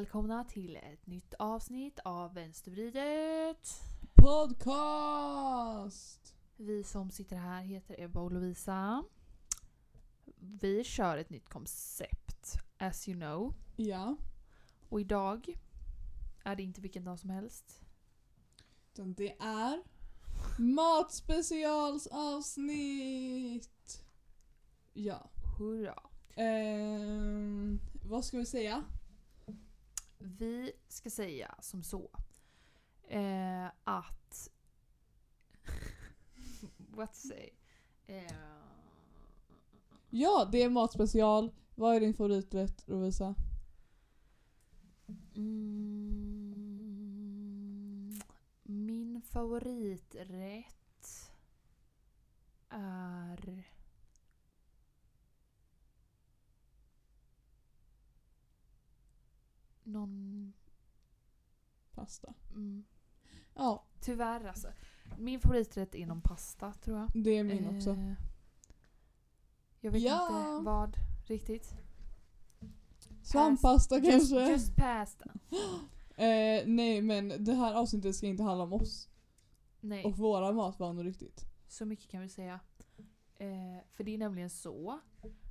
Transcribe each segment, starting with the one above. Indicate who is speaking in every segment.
Speaker 1: välkomna till ett nytt avsnitt av Vänstervridet.
Speaker 2: Podcast!
Speaker 1: Vi som sitter här heter Ebba och Lovisa. Vi kör ett nytt koncept, as you know.
Speaker 2: Ja,
Speaker 1: Och idag är det inte vilken dag som helst.
Speaker 2: utan det är matspecialsavsnitt! Ja.
Speaker 1: Hurra!
Speaker 2: Ehm, vad ska vi säga?
Speaker 1: Vi ska säga som så. Eh, att... What to say? Eh,
Speaker 2: Ja, det är matspecial. Vad är din favoriträtt, Lovisa?
Speaker 1: Mm, min favoriträtt är... Någon...
Speaker 2: Pasta.
Speaker 1: Mm,
Speaker 2: Ja,
Speaker 1: tyvärr alltså. Min favoriträtt är någon pasta tror jag.
Speaker 2: det är min också.
Speaker 1: Eh, Jag vet
Speaker 2: Ja.
Speaker 1: inte vad riktigt.
Speaker 2: Svamppasta
Speaker 1: Just,
Speaker 2: kanske?
Speaker 1: just pasta.
Speaker 2: Eh, nej, men det här avsnittet ska inte handla om oss
Speaker 1: Nej.
Speaker 2: och våra matvanor riktigt.
Speaker 1: Så mycket kan vi säga. Eh, för det är nämligen så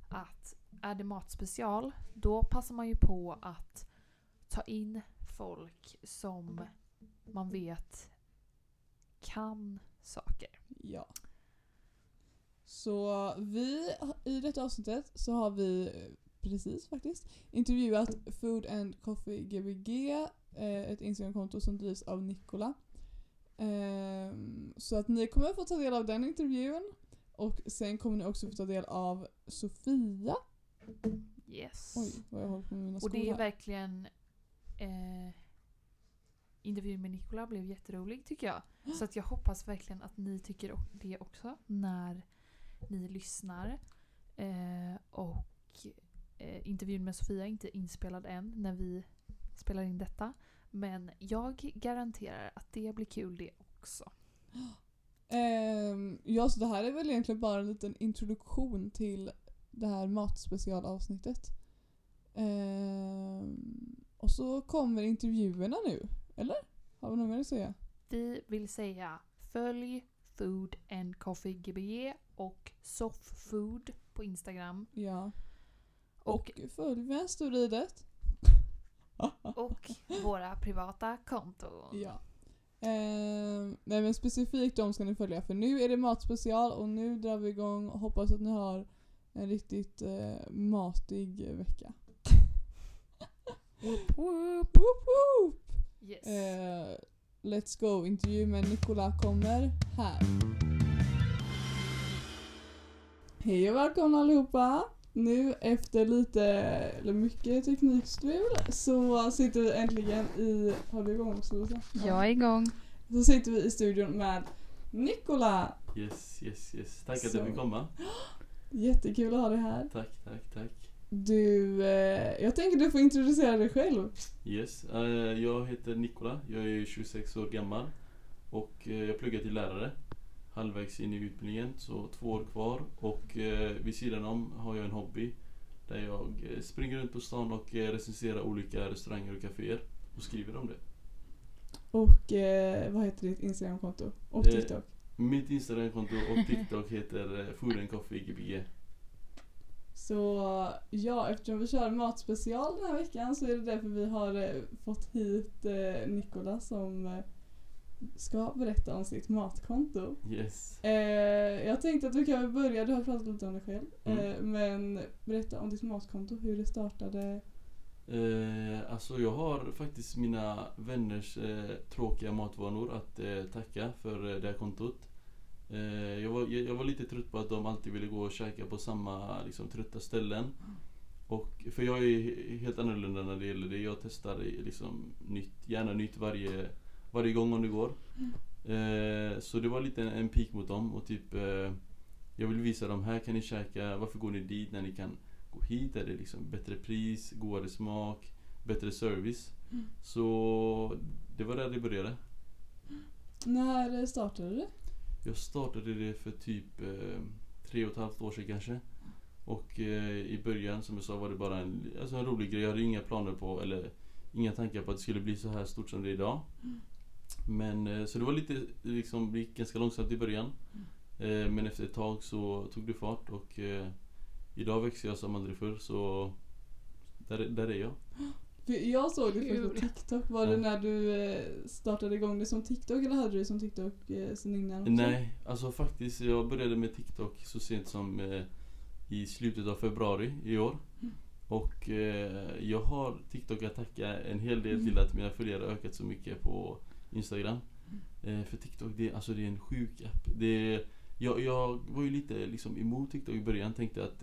Speaker 1: att är det matspecial då passar man ju på att ta in folk som man vet kan saker.
Speaker 2: Ja. Så vi, i detta avsnittet så har vi precis faktiskt intervjuat Food and Coffee Gbg, eh, ett Instagramkonto som drivs av Nikola. Ehm, Så att ni kommer få ta del av den intervjun och sen kommer ni också få ta del av Sofia.
Speaker 1: Yes.
Speaker 2: Oj, vad jag håller på med mina
Speaker 1: Och
Speaker 2: skor
Speaker 1: det är
Speaker 2: här.
Speaker 1: verkligen eh, intervjun med Nicola blev jätterolig tycker jag. Så att jag hoppas verkligen att ni tycker det också när ni lyssnar. Eh, och eh, intervjun med Sofia är inte inspelad än när vi spelar in detta. Men jag garanterar att det blir kul det också.
Speaker 2: Ehm, ja, så det här är väl egentligen bara en liten introduktion till det här matspecialavsnittet. Ehm, och så kommer intervjuerna nu, eller? Har vi något mer att säga?
Speaker 1: Vi vill säga följ Food and Coffee Gbg och Softfood på Instagram.
Speaker 2: Ja.
Speaker 1: Och,
Speaker 2: Och följ vänstervridet.
Speaker 1: och våra privata konton.
Speaker 2: Ja. Ehm, nej men specifikt de ska ni följa för nu är det matspecial och nu drar vi igång och hoppas att ni har en riktigt eh, matig vecka.
Speaker 1: Whoop, whoop.
Speaker 2: Woop woop!
Speaker 1: Yes.
Speaker 2: Eh, let's go, intervju med Nikola kommer här. Hej och välkomna allihopa! Nu efter lite, eller mycket teknikstrul så sitter vi äntligen i, har du igång också Lisa?
Speaker 1: Jag är igång.
Speaker 2: Så sitter vi i studion med Nikola!
Speaker 3: Yes, yes, yes. Tack att
Speaker 2: Så.
Speaker 3: jag fick komma.
Speaker 2: Jättekul att ha dig här.
Speaker 3: Tack, tack, tack.
Speaker 2: Du, eh, jag tänker du får introducera dig själv.
Speaker 3: Yes, eh, jag heter Nikola. Jag är 26 år gammal och eh, jag pluggar till lärare. Halvvägs in i utbildningen, så två år kvar. Och eh, vid sidan om har jag en hobby där jag eh, springer runt på stan och eh, recenserar olika restauranger och kaféer och skriver om det.
Speaker 2: Och vad heter ditt Instagramkonto? Och TikTok?
Speaker 3: Mitt Instagramkonto och TikTok heter eh, Food Coffee Gbg.
Speaker 2: Så ja, eftersom vi kör matspecial den här veckan så är det därför vi har eh, fått hit eh, Nikola som eh, ska berätta om sitt matkonto.
Speaker 3: Yes.
Speaker 2: Eh, jag tänkte att du kan väl börja, du har pratat lite om dig själv,
Speaker 3: Mm.
Speaker 2: eh, men berätta om ditt matkonto, hur det startade.
Speaker 3: Eh, alltså jag har faktiskt mina vänners eh, tråkiga matvanor att eh, tacka för eh, det här kontot. Eh, jag, var, jag, jag var lite trött på att de alltid ville gå och käka på samma liksom, trötta ställen. Och, för jag är he- helt annorlunda när det gäller det. Jag testar liksom, nytt, gärna nytt varje, varje gång om det går. Eh, så det var lite en, en pik mot dem och typ eh, Jag vill visa dem, här kan ni käka, varför går ni dit när ni kan gå hit? Är det liksom bättre pris, godare smak, bättre service?
Speaker 2: Mm.
Speaker 3: Så det var där det började.
Speaker 2: När startade det?
Speaker 3: Jag startade det för typ eh, tre och ett halvt år sedan kanske. Och eh, i början som jag sa var det bara en, alltså en rolig grej. Jag hade inga planer på, eller inga tankar på att det skulle bli så här stort som det är idag. Men eh, så det var lite, liksom, det gick ganska långsamt i början. Eh, men efter ett tag så tog det fart och eh, idag växer jag som aldrig förr så där, där är jag.
Speaker 2: Jag såg det först på. TikTok. Var det
Speaker 3: Ja.
Speaker 2: när du eh, startade igång det som TikTok eller hade du det som TikTok eh, sen innan? också?
Speaker 3: Nej, alltså faktiskt jag började med TikTok så sent som eh, i slutet av februari i år. Och eh, jag har TikTok att tacka en hel del till att mina följare har ökat så mycket på Instagram. Eh, för TikTok, det, alltså det är en sjuk app. Det, jag, jag var ju lite liksom emot TikTok i början, tänkte att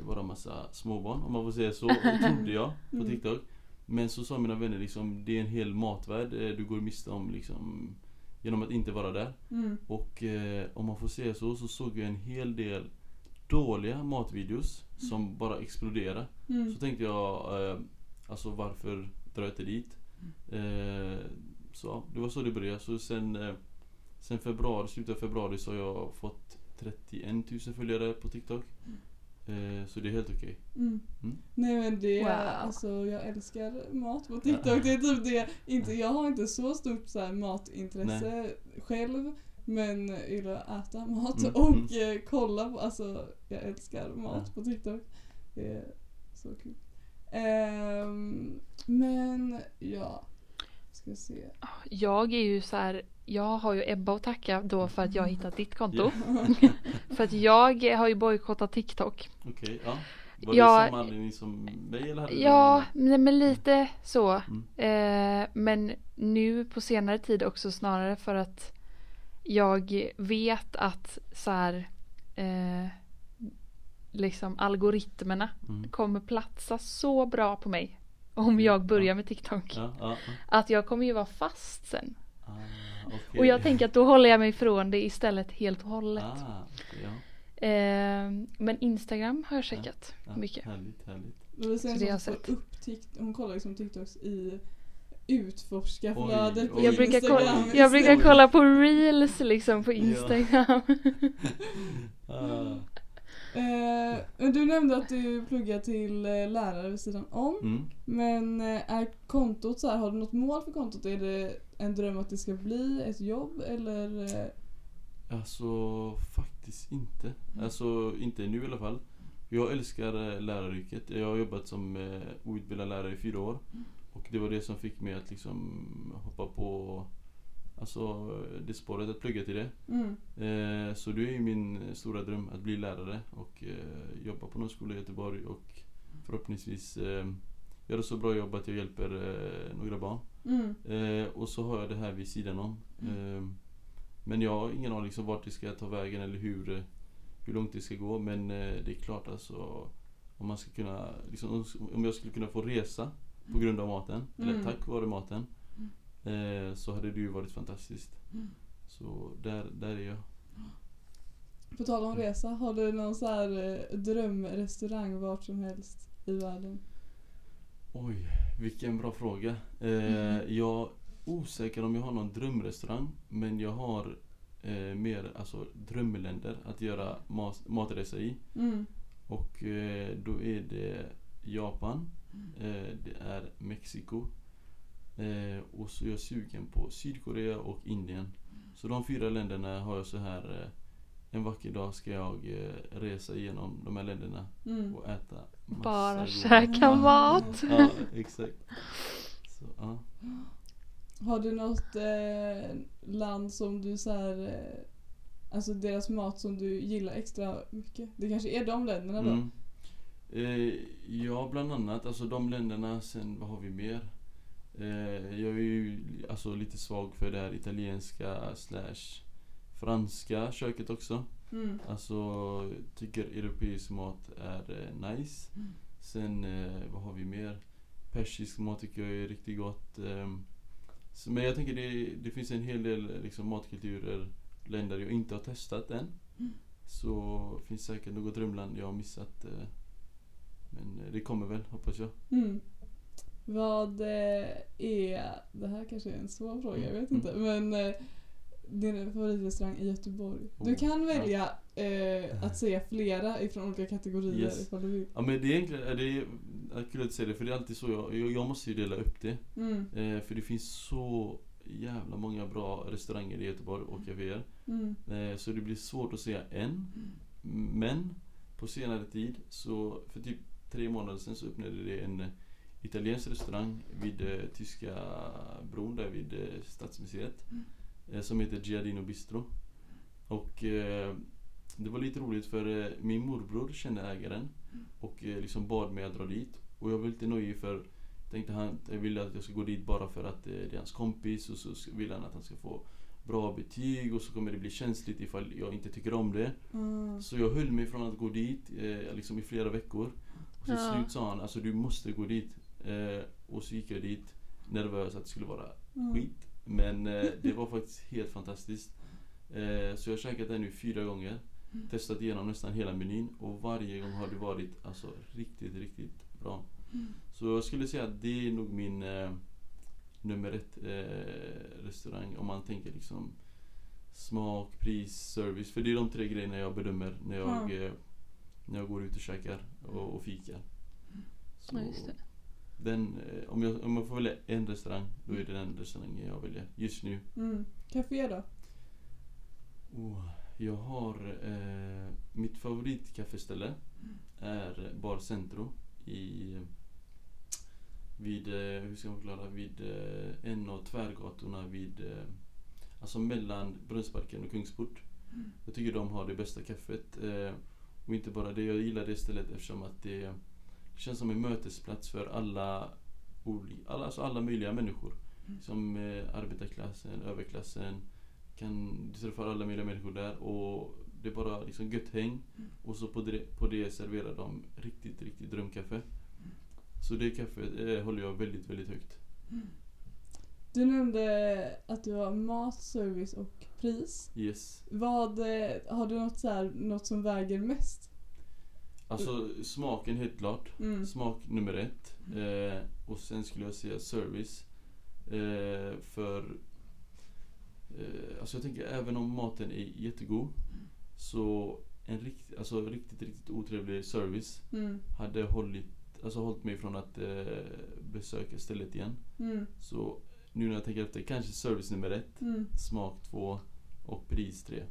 Speaker 3: det, det var en massa småbarn om man får säga så, trodde jag på
Speaker 2: Mm.
Speaker 3: TikTok. Men så sa mina vänner liksom, det är en hel matvärld eh, du går miste om liksom genom att inte vara där.
Speaker 2: Mm.
Speaker 3: Och eh, om man får säga så, så såg jag en hel del dåliga matvideos som bara exploderade.
Speaker 2: Mm.
Speaker 3: Så tänkte jag, eh, alltså varför drar jag inte dit? Eh, så det var så det började. Så sen, eh, sen februari, slutet av februari så har jag fått 31 000 följare på TikTok. Eh, så det är helt okej.
Speaker 2: Mm.
Speaker 3: Mm.
Speaker 2: Nej men det,
Speaker 1: Wow.
Speaker 2: alltså jag älskar mat på TikTok. Det är typ det, inte, jag har inte så stort så här, matintresse själv. Men jag gillar att äta mat
Speaker 3: Mm,
Speaker 2: och
Speaker 3: mm.
Speaker 2: eh, kolla på, alltså jag älskar mat
Speaker 3: Ja.
Speaker 2: på TikTok. Det är så kul. Ehm, men ja, ska se.
Speaker 1: Jag är ju så här, jag har ju Ebba att tacka då för att jag har hittat ditt konto. För att jag har ju bojkottat TikTok.
Speaker 3: Okej, ja. Var
Speaker 1: Ja,
Speaker 3: det samma anledning som mig eller hade
Speaker 1: Ja, nej, men lite så.
Speaker 3: Mm.
Speaker 1: Eh, men nu på senare tid också snarare för att jag vet att så här, eh, liksom algoritmerna?
Speaker 3: Mm.
Speaker 1: kommer platsa så bra på mig. Om jag börjar med TikTok.
Speaker 3: Ja, ja,
Speaker 1: Att jag kommer ju vara fast sen.
Speaker 3: okej.
Speaker 1: Och jag tänker att då håller jag mig ifrån det istället helt och hållet.
Speaker 3: Ah, ja.
Speaker 1: Eh, men Instagram har jag checkat
Speaker 3: Ja,
Speaker 1: mycket.
Speaker 3: Härligt, härligt.
Speaker 2: Det var
Speaker 1: Så
Speaker 2: sen
Speaker 1: det har jag
Speaker 2: får upp hon kollar liksom TikToks i utforskarflödet
Speaker 3: Oj,
Speaker 2: på.
Speaker 1: Jag brukar, kolla, jag brukar kolla på reels liksom på. Instagram.
Speaker 3: Ah.
Speaker 2: Eh, men du nämnde att du pluggar till eh, lärare vid sidan om.
Speaker 3: Mm.
Speaker 2: Men eh, är kontot så här, har du något mål för kontot? Är det en dröm att det ska bli ett jobb eller? eh,
Speaker 3: Alltså faktiskt inte. Alltså inte nu i alla fall. Jag älskar läraryrket. Jag har jobbat som eh, outbildad lärare i fyra år. Och det var det som fick mig att liksom hoppa på Alltså det spåret att plugga till det.
Speaker 2: Mm.
Speaker 3: Eh, så det är ju min stora dröm att bli lärare och eh, jobba på någon skola i Göteborg och förhoppningsvis eh, göra så bra jobb att jag hjälper eh, några barn.
Speaker 2: Mm.
Speaker 3: Eh, och så har jag det här vid sidan om. Eh, men jag har ingen aning liksom vart det ska ta vägen eller hur, eh, hur långt det ska gå. Men det är klart alltså om man ska kunna, liksom, om jag skulle kunna få resa på grund av maten,
Speaker 2: Mm.
Speaker 3: eller tack vare maten, eh, så hade det ju varit fantastiskt. Så där, där är jag.
Speaker 2: På tal om resa, har du någon så här eh, drömrestaurang vart som helst i världen?
Speaker 3: Oj, vilken bra fråga. Eh, jag är osäker om jag har någon drömrestaurang. Men jag har eh, mer alltså, drömländer att göra mas- matresa i.
Speaker 2: Mm.
Speaker 3: Och eh, då är det Japan. Eh, det är Mexiko. Eh, och så är jag sugen på Sydkorea och Indien. Så de fyra länderna har jag så här eh, en vacker dag ska jag eh, resa igenom de här länderna
Speaker 2: Mm.
Speaker 3: och äta massa
Speaker 1: Bara käka mat.
Speaker 3: Ja, exakt. Så, ja.
Speaker 2: Har du något eh, land som du så här, eh, alltså deras mat som du gillar extra mycket? Det kanske är de länderna då?
Speaker 3: Mm. Eh, ja, bland annat. Alltså de länderna. Sen vad har vi mer? Eh, jag är ju alltså, lite svag för det här italienska slash franska köket också.
Speaker 2: Mm.
Speaker 3: Alltså, tycker europeisk mat är eh, nice. Sen, eh, vad har vi mer? Persisk mat tycker jag är riktigt gott. ehm. så, men jag tänker det, det finns en hel del liksom, matkulturer, länder jag inte har testat än. Så finns säkert något drömland jag har missat. Eh, men eh, det kommer väl, hoppas jag.
Speaker 2: Mm. Vad eh, är, det här kanske är en svår fråga, jag vet
Speaker 3: Mm.
Speaker 2: inte, men eh, din favoritrestaurang i Göteborg? Du
Speaker 3: Oh,
Speaker 2: kan
Speaker 3: ja.
Speaker 2: välja eh, att säga flera ifrån olika kategorier
Speaker 3: Yes.
Speaker 2: ifall du vill.
Speaker 3: Ja men det är egentligen, det är, det är kul att säger det för det är alltid så jag, jag, jag måste ju dela upp det.
Speaker 2: Mm,
Speaker 3: Eh, för det finns så jävla många bra restauranger i Göteborg och kaféer.
Speaker 2: mm,
Speaker 3: Eh, så det blir svårt att säga en. Men på senare tid, så för typ tre månader sedan så öppnade det en eh, italiensk restaurang vid eh, Tyska bron där vid eh, Stadsmuseet. Eh, som heter Giardino Bistro. Och eh, det var lite roligt för eh, min morbror kände ägaren och eh, liksom bad mig att dra dit. Och jag var lite nojig för tänkte han jag ville att jag ska gå dit bara för att det är hans kompis och så vill han att han ska få bra betyg och så kommer det bli känsligt ifall jag inte tycker om det.
Speaker 2: mm.
Speaker 3: Så jag höll mig från att gå dit eh, liksom i flera veckor. Och till
Speaker 1: Ja.
Speaker 3: slut sa han alltså du måste gå dit. Eh, och så gick jag dit nervös att det skulle vara
Speaker 2: Mm.
Speaker 3: skit. Men eh, det var faktiskt helt fantastiskt. Eh, så jag har käkat det nu fyra gånger. Testat igenom nästan hela menyn och varje gång har det varit alltså riktigt, riktigt bra. Så jag skulle säga att det är nog min eh, nummer ett eh, restaurang om man tänker liksom smak, pris, service. För det är de tre grejerna jag bedömer när jag,
Speaker 2: Ja.
Speaker 3: eh, när jag går ut och käkar och, och fikar. Så
Speaker 1: Ja.
Speaker 3: Den, eh, om, jag, om jag får välja en restaurang, då är det den restaurangen jag väljer just nu.
Speaker 2: Mm. Café då?
Speaker 3: Oh, jag har eh, mitt favoritkaffeställe är Bar Centro i vid, eh, hur ska man förklara, vid eh, en av tvärgatorna vid eh, Alltså mellan Brunnsparken och Kungsport. Jag tycker de har det bästa kaffet. Eh, och inte bara det, jag gillar det stället eftersom att det känns som en mötesplats för alla, alltså alla möjliga människor. Som eh, arbetarklassen, överklassen. Kan, du träffar alla möjliga människor där och det är bara liksom gött häng. Och så på det, på det serverar de riktigt, riktigt drömkaffe. Så det kaffet eh, håller jag väldigt, väldigt högt.
Speaker 2: Du nämnde att du har mat, service och pris.
Speaker 3: Yes.
Speaker 2: Vad, eh, har du något, så här, något som väger mest?
Speaker 3: Alltså smaken helt klart.
Speaker 2: Mm.
Speaker 3: Smak nummer ett. Eh, och sen skulle jag säga service. Eh, för eh, Alltså jag tänker även om maten är jättegod så en rikt, alltså riktigt, riktigt otrevlig service
Speaker 2: Mm.
Speaker 3: hade hållit, alltså hållit mig från att eh, besöka stället igen.
Speaker 2: Mm.
Speaker 3: Så nu när jag tänker efter, kanske service nummer ett,
Speaker 2: Mm.
Speaker 3: smak två och pris tre.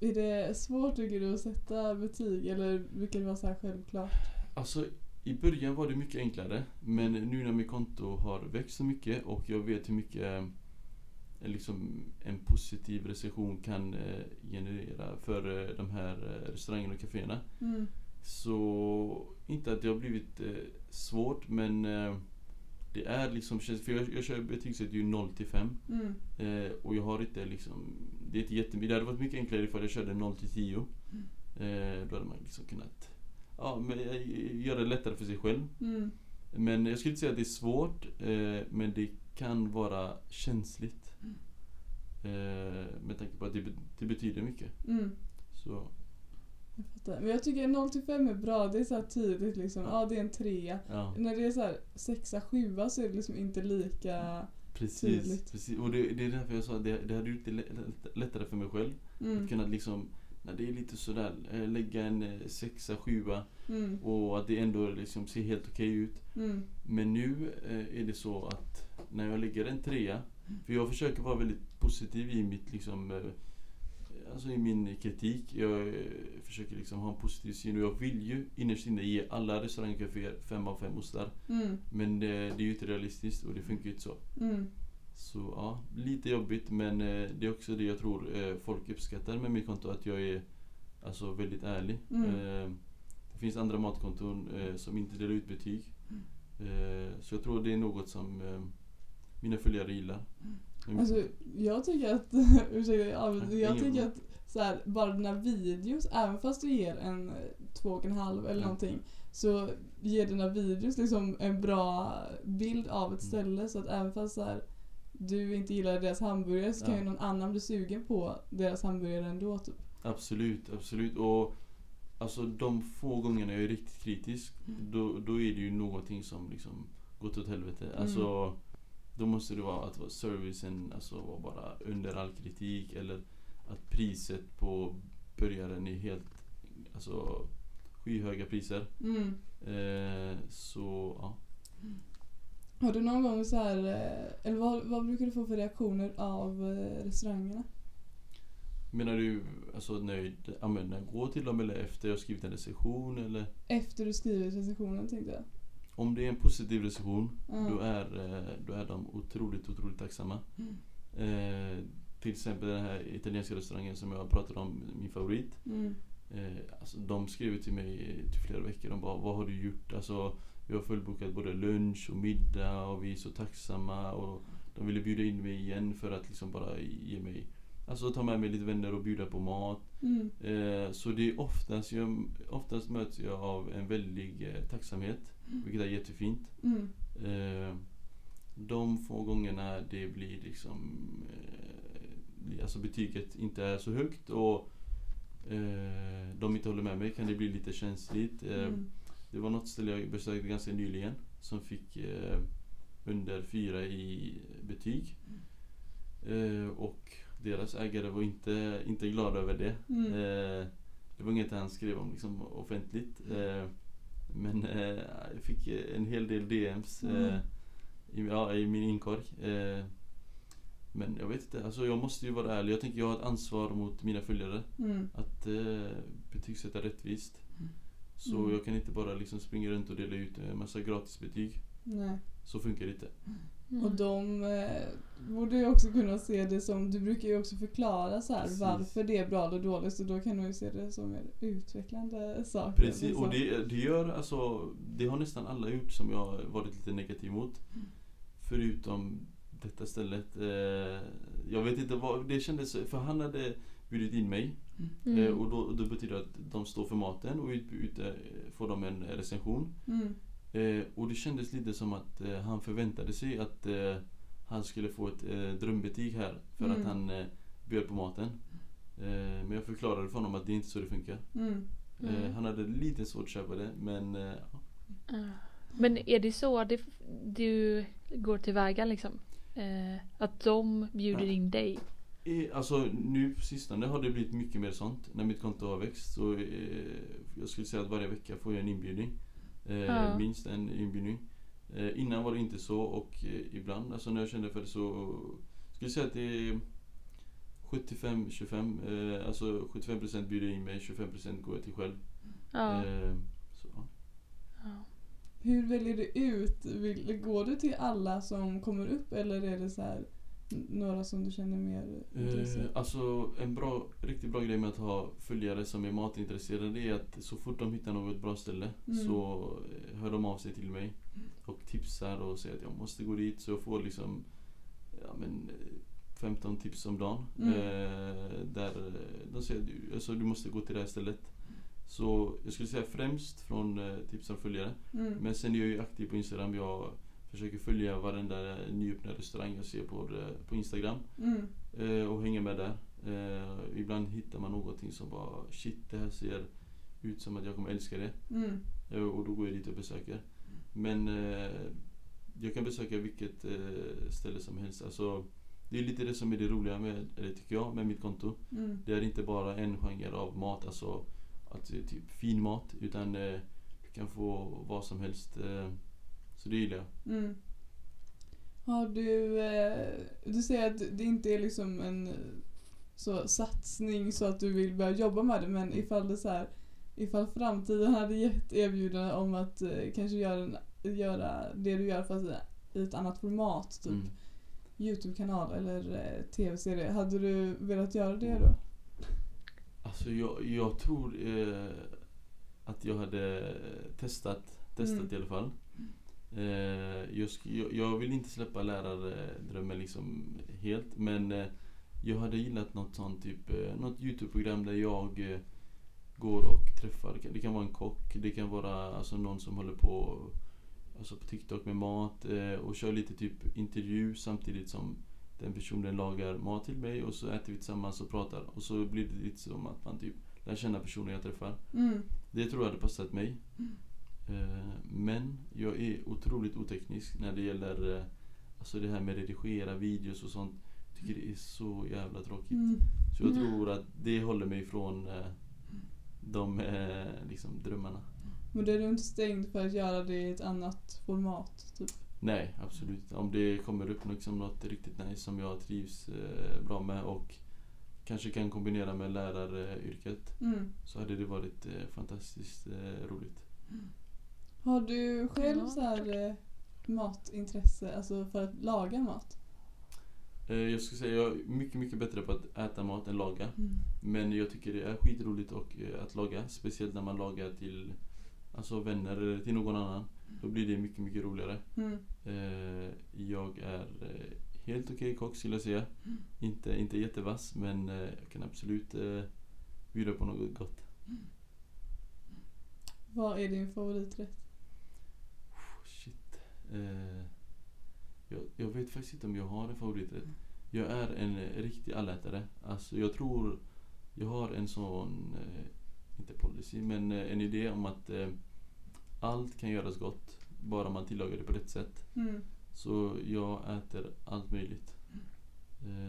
Speaker 2: Är det svårt tycker du att sätta betyg eller det vara så här självklart?
Speaker 3: Alltså i början var det mycket enklare men nu när mitt konto har växt så mycket och jag vet hur mycket eh, liksom, en positiv recension kan eh, generera för eh, de här restaurangerna och kaféerna.
Speaker 2: Mm.
Speaker 3: Så inte att det har blivit svårt men det är liksom, för jag, jag kör betygssätter ju 0 till 5
Speaker 2: Mm.
Speaker 3: eh, och jag har inte liksom, det är inte jättemycket, det hade varit mycket enklare ifall jag körde 0 till 10 eh, Då hade man liksom kunnat ja, men, eh, göra det lättare för sig själv.
Speaker 2: Mm.
Speaker 3: Men jag skulle inte säga att det är svårt, eh, men det kan vara känsligt. Eh, med tanke på att det, det betyder mycket.
Speaker 2: Mm.
Speaker 3: Så,
Speaker 2: Jag. Men jag tycker 0 till 5 är bra. Det är så här tydligt liksom. Ja, det är en trea.
Speaker 3: ja.
Speaker 2: När det är så här sexa, sjua så är det liksom inte lika...
Speaker 3: Precis.
Speaker 2: Tydligt.
Speaker 3: precis. Och det, det är därför jag sa att det, det hade gjort det lä- lä- lättare för mig själv.
Speaker 2: Mm.
Speaker 3: Att kunna liksom, när det är lite sådär, eh, lägga en eh, sexa, sjua
Speaker 2: Mm.
Speaker 3: och att det ändå liksom ser helt okej ut.
Speaker 2: Mm.
Speaker 3: Men nu eh, är det så att när jag lägger en trea, för jag försöker vara väldigt positiv i mitt liksom Alltså i min kritik. Jag eh, försöker liksom ha en positiv syn och jag vill ju innerst inne ge alla kaféer fem av fem ostar.
Speaker 2: Mm.
Speaker 3: Men det, det är ju inte realistiskt och det funkar ju inte så.
Speaker 2: Mm.
Speaker 3: Så ja, lite jobbigt men eh, det är också det jag tror eh, folk uppskattar med mitt konto, att jag är alltså väldigt ärlig.
Speaker 2: Mm.
Speaker 3: Det finns andra matkonton som inte delar ut betyg. Eh, så jag tror det är något som mina följare gillar. Mitt
Speaker 2: Alltså, jag tycker att... ursäkta, jag tycker att så här, bara dina videos, även fast du ger en eh, två och en halv eller
Speaker 3: Mm.
Speaker 2: någonting, så ger dina videos liksom en bra bild av ett
Speaker 3: Mm.
Speaker 2: ställe. Så att även fast så här, du inte gillar deras hamburgare så kan
Speaker 3: Ja.
Speaker 2: ju någon annan bli sugen på deras hamburgare ändå. Typ.
Speaker 3: Absolut, absolut. Och alltså de få gångerna jag är riktigt kritisk,
Speaker 2: Mm.
Speaker 3: då, då är det ju någonting som liksom gått åt helvete.
Speaker 2: Mm.
Speaker 3: Då måste det vara att servicen alltså var bara under all kritik eller att priset på burgaren är helt alltså skyhöga priser.
Speaker 2: Mm.
Speaker 3: Eh, så ja.
Speaker 2: Har du någon gång så här, eh, eller vad, vad brukar du få för reaktioner av eh, restaurangerna?
Speaker 3: Menar du alltså nöjd, jag går till dem eller efter jag skrivit en recension eller?
Speaker 2: Efter du skrivit recensionen tänkte jag.
Speaker 3: Om det är en positiv recension
Speaker 2: Ja.
Speaker 3: då, är, eh, då är de otroligt, otroligt tacksamma.
Speaker 2: Mm.
Speaker 3: Eh, till exempel den här italienska restaurangen som jag pratade om, min favorit.
Speaker 2: Mm.
Speaker 3: Eh, alltså, de skrev till mig till flera veckor. De bara, vad har du gjort? Alltså, vi har fullbokat både lunch och middag och vi är så tacksamma. Och de ville bjuda in mig igen för att liksom bara ge mig Alltså ta med mig lite vänner och bjuda på mat.
Speaker 2: Mm.
Speaker 3: Eh, så det är oftast, jag, oftast möts jag av en väldig eh, tacksamhet. Vilket är jättefint.
Speaker 2: Mm.
Speaker 3: Eh, de få gångerna det blir liksom eh, Alltså betyget inte är så högt och eh, de inte håller med mig kan det bli lite känsligt. Eh,
Speaker 2: Mm.
Speaker 3: Det var något ställe jag besökte ganska nyligen som fick under fyra i betyg. Eh, och deras ägare var inte, inte glada över det.
Speaker 2: Mm.
Speaker 3: Eh, det var inget han skrev om liksom, offentligt. Eh, men eh, jag fick eh, en hel del DMs eh,
Speaker 2: Mm.
Speaker 3: i, ja, i min inkorg. Eh, men jag vet inte, alltså jag måste ju vara ärlig. Jag tänker jag har ett ansvar mot mina följare.
Speaker 2: Mm.
Speaker 3: Att eh, betygsätta rättvist. Så
Speaker 2: Mm.
Speaker 3: jag kan inte bara liksom springa runt och dela ut en massa gratisbetyg.
Speaker 2: Nej.
Speaker 3: Så funkar det inte.
Speaker 1: Mm.
Speaker 2: Och de eh, borde ju också kunna se det som, du brukar ju också förklara så här
Speaker 3: Precis.
Speaker 2: varför det är bra eller dåligt så då kan du ju se det som en utvecklande sak.
Speaker 3: Precis,
Speaker 2: liksom.
Speaker 3: och det, det gör alltså Det har nästan alla gjort som jag har varit lite negativ mot. Förutom detta stället. Eh, jag vet inte vad, det kändes, för han hade bjudit in mig.
Speaker 1: Mm.
Speaker 3: Eh, och då, då betyder det att de står för maten och ute ute får de en recension.
Speaker 2: Mm.
Speaker 3: Eh, och det kändes lite som att eh, han förväntade sig att eh, han skulle få ett eh, drömbetyg här för
Speaker 2: Mm.
Speaker 3: att han eh, bjöd på maten. Eh, men jag förklarade för honom att det är inte så det funkar.
Speaker 2: Mm.
Speaker 3: Eh,
Speaker 1: Mm.
Speaker 3: han hade lite svårt att köpa det men ja.
Speaker 1: Men är det så det, du går tillväga liksom? Att de bjuder
Speaker 3: Ja.
Speaker 1: in dig?
Speaker 3: Alltså nu på sistone har det blivit mycket mer sånt. När mitt konto har växt så jag skulle säga att varje vecka får jag en inbjudning. Eh,
Speaker 1: Ja.
Speaker 3: Minst en inbjudning. Eh, innan var det inte så och eh, ibland, alltså när jag kände för det så skulle jag säga att det är 75-25. Eh, alltså 75% bjuder in mig, 25% går jag till själv.
Speaker 1: Ja.
Speaker 3: Eh, så, ja.
Speaker 2: Hur väljer du ut? Går du till alla som kommer upp eller är det så här några som du känner mer intresse?
Speaker 3: Eh, alltså en bra, riktigt bra grej med att ha följare som är matintresserade är att så fort de hittar något bra ställe
Speaker 2: Mm.
Speaker 3: så eh, hör de av sig till mig och tipsar och säger att jag måste gå dit så jag får liksom ja, men, eh, 15 tips om dagen.
Speaker 2: Mm.
Speaker 3: Eh, där eh, de säger att du, alltså, du måste gå till det här stället. Så jag skulle säga främst från eh, tips från följare.
Speaker 2: Mm.
Speaker 3: Men sen är jag ju aktiv på Instagram. Jag försöker följa varenda nyöppnad restaurang jag ser på, det- på Instagram.
Speaker 2: Mm.
Speaker 3: Eh, och hänga med där. Eh, ibland hittar man någonting som bara shit det här ser ut som att jag kommer älska det.
Speaker 2: Mm.
Speaker 3: Eh, och då går jag dit och besöker. Men eh, jag kan besöka vilket eh, ställe som helst. Alltså, det är lite det som är det roliga med, eller tycker jag, med mitt konto.
Speaker 2: Mm.
Speaker 3: Det är inte bara en genre av mat, alltså att typ fin mat. Utan eh, du kan få vad som helst. Så det gillar jag.
Speaker 2: Mm. Har du, eh, du säger att det inte är liksom en eh, så satsning så att du vill börja jobba med det men ifall det så här, ifall framtiden hade gett erbjudande om att eh, kanske göra, en, göra det du gör fast i ett annat format, typ
Speaker 3: Mm.
Speaker 2: Youtube-kanal eller tv-serie, hade du velat göra det då?
Speaker 3: Alltså jag, jag tror eh, att jag hade testat, testat
Speaker 2: Mm.
Speaker 3: i alla fall. Eh, jag, sk- jag, vill inte släppa lärardrömmen liksom helt men eh, jag hade gillat något sånt typ, eh, något Youtube-program där jag går och träffar, det kan, vara en kock, det kan vara alltså, någon som håller på alltså, på TikTok med mat och kör lite typ intervju samtidigt som den personen lagar mat till mig och så äter vi tillsammans och pratar och så blir det lite som att man typ lär känna personen jag träffar.
Speaker 2: Mm.
Speaker 3: Det tror jag hade passat mig. Eh, men jag är otroligt oteknisk när det gäller eh, Alltså det här med redigera videos och sånt. Jag tycker det är så jävla tråkigt.
Speaker 2: Mm.
Speaker 3: Så jag
Speaker 1: Mm.
Speaker 3: tror att det håller mig ifrån eh, de eh, liksom, drömmarna.
Speaker 2: Men då är du inte stängd för att göra det i ett annat format? Typ.
Speaker 3: Nej, absolut. Om det kommer upp liksom något riktigt nice som jag trivs eh, bra med och kanske kan kombinera med läraryrket
Speaker 2: Mm.
Speaker 3: så hade det varit eh, fantastiskt eh, roligt.
Speaker 2: Har du själv
Speaker 1: Ja,
Speaker 2: så här, eh, matintresse, alltså för att laga mat?
Speaker 3: Eh, jag skulle säga jag är mycket, mycket bättre på att äta mat än laga.
Speaker 2: Mm.
Speaker 3: Men jag tycker det är skitroligt och, eh, att laga. Speciellt när man lagar till alltså vänner eller till någon annan. Då blir det mycket, mycket roligare.
Speaker 2: Mm.
Speaker 3: Jag är helt okej kock skulle jag säga. Inte, inte jättevass men jag kan absolut bjuda på något gott.
Speaker 2: Vad är din favoriträtt?
Speaker 3: Eh, jag, jag vet faktiskt inte om jag har en favoriträtt. Jag är en eh, riktig allätare. Alltså jag tror jag har en sån, eh, inte policy, men en idé om att eh, allt kan göras gott bara man tillagar det på rätt sätt.
Speaker 2: Mm.
Speaker 3: Så jag äter allt möjligt.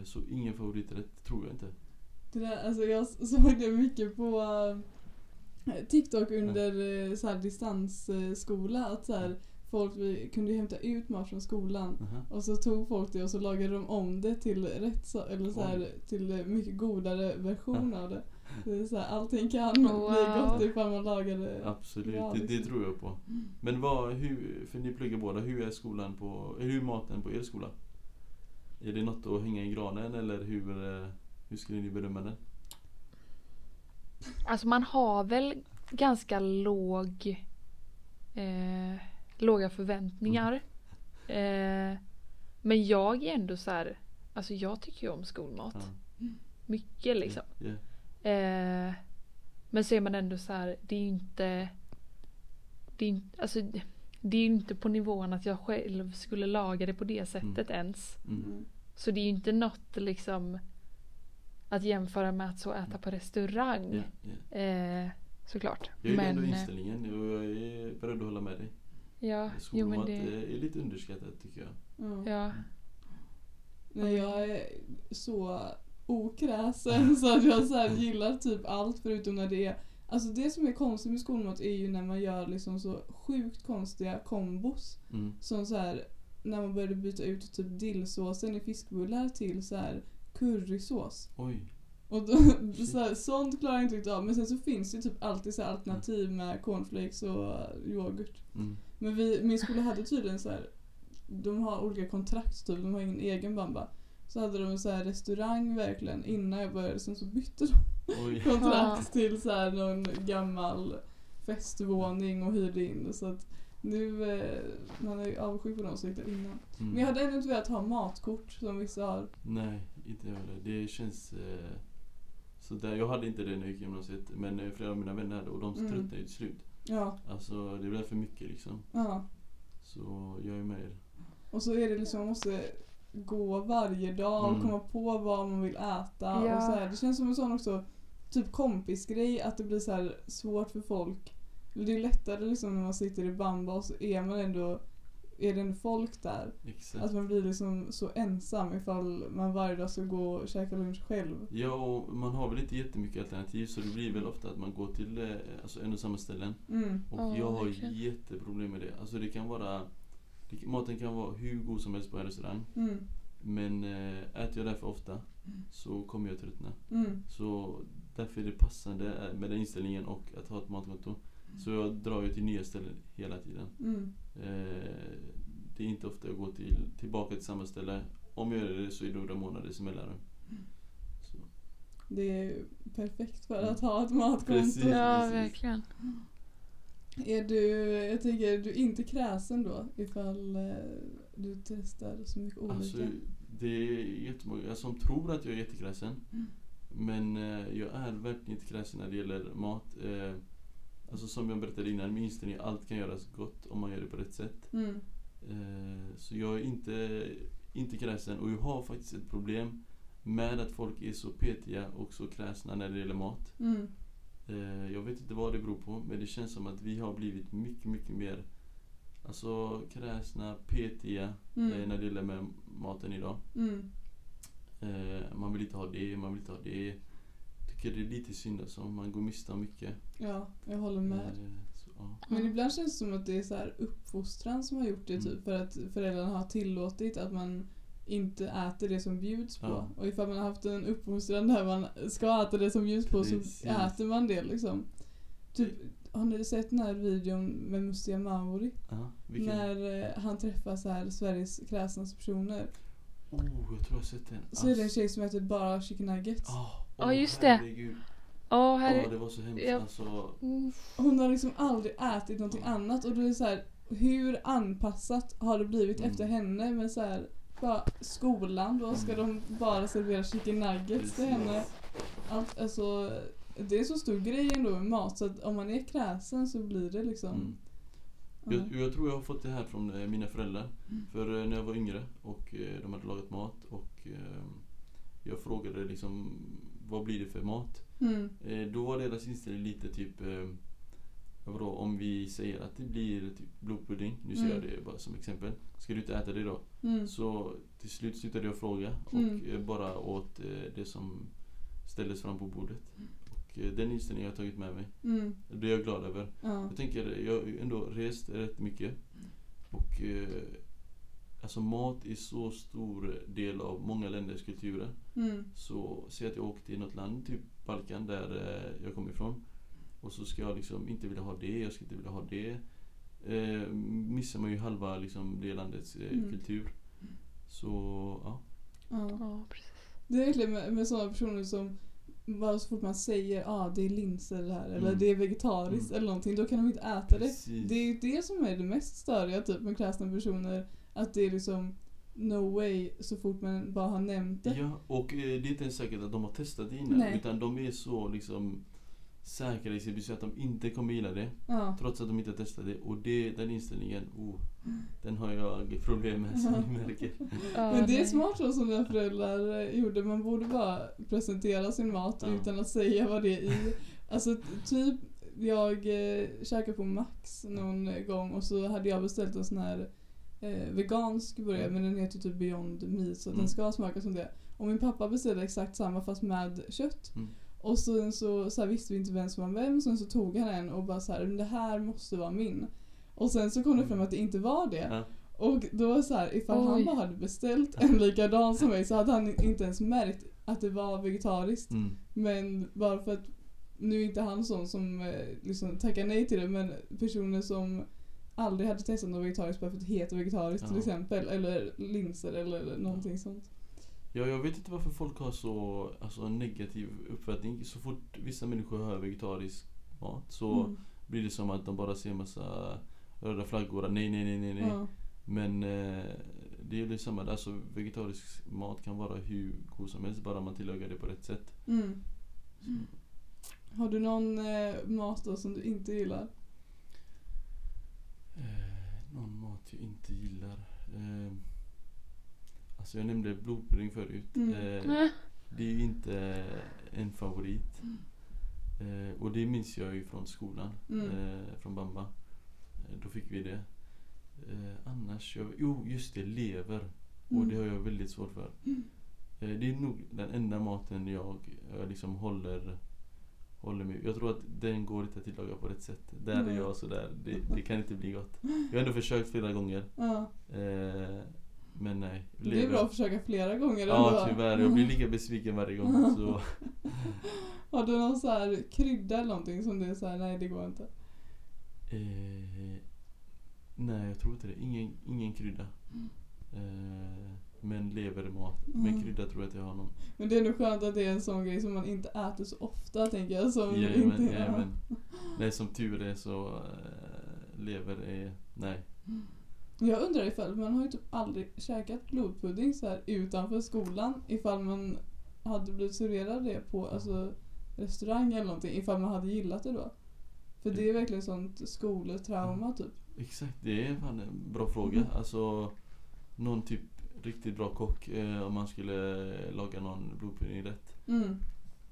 Speaker 3: Så ingen favoriträtt tror jag inte.
Speaker 2: Det där, alltså jag såg det mycket på TikTok under eh, så här distansskola. Att så här, folk vi kunde ju hämta ut mat från skolan.
Speaker 3: Aha.
Speaker 2: Och så tog folk det och så lagade de om det till rätt så, eller så här, till mycket godare version av det. det är så här, allting kan bli
Speaker 1: Wow.
Speaker 2: gott ifall man lagar det.
Speaker 3: Absolut,
Speaker 2: Ja,
Speaker 3: det, det
Speaker 2: liksom.
Speaker 3: tror jag på. Men vad, hur, för ni pluggar båda, hur är skolan på, hur är maten på er skola? Är det något att hänga i granen eller hur, hur skulle ni bedöma det?
Speaker 1: Alltså man har väl ganska låg eh, låga förväntningar. Eh, men jag är ändå så här, alltså jag tycker ju om skolmat.
Speaker 3: Ja.
Speaker 1: Mycket liksom.
Speaker 3: Ja.
Speaker 1: Eh, men så är man ändå så här, det är ju inte det är, inte- alltså, det är ju inte på nivån att jag själv skulle laga det på det sättet ens.
Speaker 3: Mm.
Speaker 2: Mm.
Speaker 1: Så det är ju inte något liksom att jämföra med att så äta på restaurang.
Speaker 3: Ja.
Speaker 1: Eh, såklart.
Speaker 3: Jag gillar ändå
Speaker 1: eh,
Speaker 3: inställningen och jag är beredd att hålla med dig.
Speaker 1: Ja, jo men det,
Speaker 3: är lite underskattat tycker jag.
Speaker 2: Ja.
Speaker 1: ja.
Speaker 2: Nej, jag är så okräsen så att jag så här gillar typ allt förutom när det är Alltså det som är konstigt med skolmat är ju när man gör liksom så sjukt konstiga kombos.
Speaker 3: Mm.
Speaker 2: Som så här när man började byta ut typ dillsåsen i fiskbullar till så här currysås.
Speaker 3: Oj.
Speaker 2: Och då, så här, sånt klarar jag inte riktigt av. Men sen så finns det ju typ alltid så här alternativ med cornflakes och yoghurt.
Speaker 3: Mm.
Speaker 2: Men vi, min skola hade tydligen så här. De har olika kontrakt typ, de har ingen egen bamba. Så hade de så här restaurang verkligen innan jag började, sen så bytte de
Speaker 3: Oj.
Speaker 2: kontrakt till så här någon gammal festvåning och hyrde in det. Så att nu, eh, man är ju avundsjuk på de som hittade innan.
Speaker 3: Mm.
Speaker 2: Men jag hade ändå inte velat ha matkort som vissa har.
Speaker 3: Nej, inte jag heller. Det känns eh, sådär. Jag hade inte det när jag gick i gymnasiet. Men eh, flera av mina vänner hade och de
Speaker 2: Mm.
Speaker 3: tröttnade ju till slut.
Speaker 2: Ja,
Speaker 3: Alltså det blev för mycket liksom.
Speaker 2: ja.
Speaker 3: Så jag är med er.
Speaker 2: Och så är det liksom, man måste gå varje dag och
Speaker 3: Mm.
Speaker 2: komma på vad man vill äta.
Speaker 1: Ja.
Speaker 2: Och så här. Det känns som en sån också, typ kompisgrej, att det blir så här svårt för folk. Det är lättare liksom när man sitter i bamba och så är man ändå, är det ändå folk där.
Speaker 3: Exakt.
Speaker 2: Att man blir liksom så ensam ifall man varje dag ska gå och käka lunch själv.
Speaker 3: Ja, och man har väl inte jättemycket alternativ så det blir väl ofta att man går till eh, alltså en och samma ställen.
Speaker 2: Mm.
Speaker 3: Och
Speaker 1: Ja,
Speaker 3: jag har
Speaker 1: verkligen.
Speaker 3: jätteproblem med det. Alltså det kan vara det, maten kan vara hur god som helst på en restaurang.
Speaker 2: Mm.
Speaker 3: Men eh, äter jag där för ofta så kommer jag tröttna.
Speaker 2: Mm.
Speaker 3: Så därför är det passande eh, med den inställningen och att ha ett matkonto. Så jag drar ju till nya ställen hela tiden.
Speaker 2: Mm.
Speaker 3: Eh, det är inte ofta jag går till, tillbaka till samma ställe. Om jag gör det så är det några månaders mellanrum. Så,
Speaker 2: Det är perfekt för
Speaker 3: Mm.
Speaker 2: att ha ett matkonto.
Speaker 3: Precis.
Speaker 1: ja,
Speaker 3: precis.
Speaker 1: verkligen.
Speaker 2: Är du, jag tänker, är du inte kräsen då ifall eh, du testar så mycket olika?
Speaker 3: alltså, det är jättemånga som tror att jag är jättekräsen.
Speaker 2: Mm.
Speaker 3: Men eh, jag är verkligen inte kräsen när det gäller mat. Eh, alltså som jag berättade innan, min inställning är att allt kan göras gott om man gör det på rätt sätt.
Speaker 2: Mm.
Speaker 3: Eh, så jag är inte, inte kräsen och jag har faktiskt ett problem med att folk är så petiga och så kräsna när det gäller mat.
Speaker 2: Mm.
Speaker 3: Eh, jag vet inte vad det beror på men det känns som att vi har blivit mycket, mycket mer Alltså kräsna, petiga eh,
Speaker 2: Mm.
Speaker 3: när det gäller med maten idag.
Speaker 2: Mm.
Speaker 3: Eh, man vill inte ha det, man vill inte ha det. Tycker det är lite synd alltså, man går miste om mycket.
Speaker 2: Ja, jag håller med.
Speaker 3: Eh, så, ja.
Speaker 2: Men ibland känns det som att det är så här uppfostran som har gjort det
Speaker 3: Mm.
Speaker 2: typ för att föräldrarna har tillåtit att man inte äter det som bjuds på.
Speaker 3: Ja.
Speaker 2: Och ifall man har haft en uppfostran där man ska äta det som bjuds på
Speaker 3: Precis.
Speaker 2: så äter man det liksom. Typ, har ni sett den här videon med Mustiga Mauri?
Speaker 3: Ja?
Speaker 2: När eh, han träffar så här Sveriges kräsnaste personer.
Speaker 3: Oh, jag tror jag har sett den.
Speaker 2: Så är det en tjej som äter bara chicken nuggets.
Speaker 3: Oh,
Speaker 1: Ja, just det.
Speaker 3: Herregud.
Speaker 1: Åh,
Speaker 3: Ja,
Speaker 1: här
Speaker 3: det var så hemskt
Speaker 1: Ja.
Speaker 3: alltså.
Speaker 1: Mm.
Speaker 2: Hon har liksom aldrig ätit någonting annat och då är det så här, hur anpassat har det blivit
Speaker 3: Mm.
Speaker 2: efter henne med så här, bara skolan då ska de bara servera chicken nuggets till henne. Allt, alltså, det är så stor grej ändå med mat så att om man är kräsen så blir det liksom
Speaker 3: Mm.
Speaker 2: ja.
Speaker 3: Jag, jag tror jag har fått det här från eh, mina föräldrar.
Speaker 2: Mm.
Speaker 3: För eh, när jag var yngre och eh, de hade lagat mat och jag frågade liksom vad blir det för mat?
Speaker 2: Mm.
Speaker 3: Eh, då var deras inställning lite typ eh, vadå, om vi säger att det blir typ blodpudding, nu säger
Speaker 2: Mm.
Speaker 3: jag det bara som exempel. Ska du inte äta det då?
Speaker 2: Mm.
Speaker 3: Så till slut slutade jag fråga och
Speaker 2: Mm.
Speaker 3: eh, bara åt det som ställdes fram på bordet. Och den inställningen har jag tagit med mig.
Speaker 2: Mm.
Speaker 3: Det blir jag glad över.
Speaker 2: Ja.
Speaker 3: Jag tänker, jag har ändå rest rätt mycket. Och alltså mat är så stor del av många länders kulturer.
Speaker 2: Mm.
Speaker 3: Så säg att jag åker till något land, typ Balkan där eh, jag kommer ifrån. Och så ska jag liksom inte vilja ha det, jag ska inte vilja ha det. Eh, missar man ju halva liksom det landets eh,
Speaker 2: Mm.
Speaker 3: kultur. Så ja.
Speaker 2: Ja.
Speaker 1: Ja, precis.
Speaker 2: Det är verkligen med, med sådana personer som bara så fort man säger ah, det är linser det här eller
Speaker 3: Mm.
Speaker 2: det är vegetariskt
Speaker 3: Mm.
Speaker 2: eller någonting då kan de inte äta det.
Speaker 3: Precis.
Speaker 2: Det är ju det som är det mest störiga typ med kräsna personer. Att det är liksom no way så fort man bara har nämnt det.
Speaker 3: Ja, och eh, det är inte ens säkert att de har testat det innan.
Speaker 2: Nej.
Speaker 3: Utan de är så liksom säkra i sitt beslut att de inte kommer gilla det.
Speaker 2: Ja.
Speaker 3: Trots att de inte har testat det. Och det, den inställningen, oh, den har jag problem med som ni märker.
Speaker 1: Ja,
Speaker 2: Men det är smart så som mina föräldrar eh, gjorde. Man borde bara presentera sin mat
Speaker 3: Ja.
Speaker 2: utan att säga vad det är i. Alltså typ, jag eh, käkade på Max någon gång och så hade jag beställt en sån här eh, vegansk burgare men den heter typ Beyond Meat så
Speaker 3: Mm.
Speaker 2: den ska smaka som det. Och min pappa beställde exakt samma fast med kött.
Speaker 3: Mm.
Speaker 2: Och sen så, så här, visste vi inte vem som var vem, sen så tog han en och bara så här, "Men det här måste vara min. Och sen så kom det fram att det inte var det.
Speaker 3: Ja.
Speaker 2: Och då var så här, ifall han
Speaker 1: Oj.
Speaker 2: bara hade beställt en likadan som mig så hade han inte ens märkt att det var vegetariskt.
Speaker 3: Mm.
Speaker 2: Men bara för att, nu är inte han sån som eh, liksom tackar nej till det men personer som aldrig hade testat något vegetariskt bara för att det heter vegetariskt till exempel. Eller linser eller någonting sånt.
Speaker 3: Ja, jag vet inte varför folk har så alltså, en negativ uppfattning. Så fort vissa människor hör vegetarisk mat så
Speaker 2: Mm.
Speaker 3: blir det som att de bara ser massa röda flaggor. Nej, nej, nej, nej, nej.
Speaker 2: Ja.
Speaker 3: Men eh, det är ju samma där. Alltså, vegetarisk mat kan vara hur god som helst bara man tillagar det på rätt sätt.
Speaker 2: Mm. Har du någon eh, mat då som du inte gillar?
Speaker 3: Eh, någon mat jag inte gillar. Eh, alltså jag nämnde blodpudding förut.
Speaker 2: Mm.
Speaker 3: Eh, det är ju inte en favorit. Eh, och det minns jag ju från skolan.
Speaker 2: Mm.
Speaker 3: Eh, från Bamba. Eh, då fick vi det. Annars, jag, jo just det, lever. Och
Speaker 2: Mm.
Speaker 3: det har jag väldigt svårt för. Eh, det är nog den enda maten jag, jag liksom håller Håller mig. Jag tror att den går inte att tillaga på rätt sätt. Där är
Speaker 2: Nej.
Speaker 3: jag sådär. Det, det kan inte bli gott. Jag har ändå försökt flera gånger.
Speaker 2: Ja.
Speaker 3: Eh, men nej.
Speaker 2: Det är bra att försöka flera gånger
Speaker 3: Ja
Speaker 2: ändå.
Speaker 3: tyvärr. Jag blir lika besviken varje gång. Så.
Speaker 2: Har du någon så här krydda eller någonting som är så här, nej det går inte?
Speaker 3: Eh, nej jag tror inte det. Ingen, ingen krydda. Eh, men levermat. Men
Speaker 2: Mm.
Speaker 3: krydda tror jag att jag har någon.
Speaker 2: Men det är nog skönt att det är en sån grej som man inte äter så ofta tänker jag. Som
Speaker 3: Jajamän,
Speaker 2: inte,
Speaker 3: jajamän. Nej som tur är så eh, lever är, nej.
Speaker 2: Jag undrar ifall, man har ju typ aldrig käkat blodpudding så här utanför skolan. Ifall man hade blivit serverad det på alltså, restaurang eller någonting. Ifall man hade gillat det då. För det är verkligen sånt skoletrauma typ.
Speaker 3: Exakt, det är fan en bra fråga.
Speaker 2: Mm.
Speaker 3: Alltså någon typ riktigt bra kock eh, om man skulle laga någon blodpudding rätt.
Speaker 2: Mm.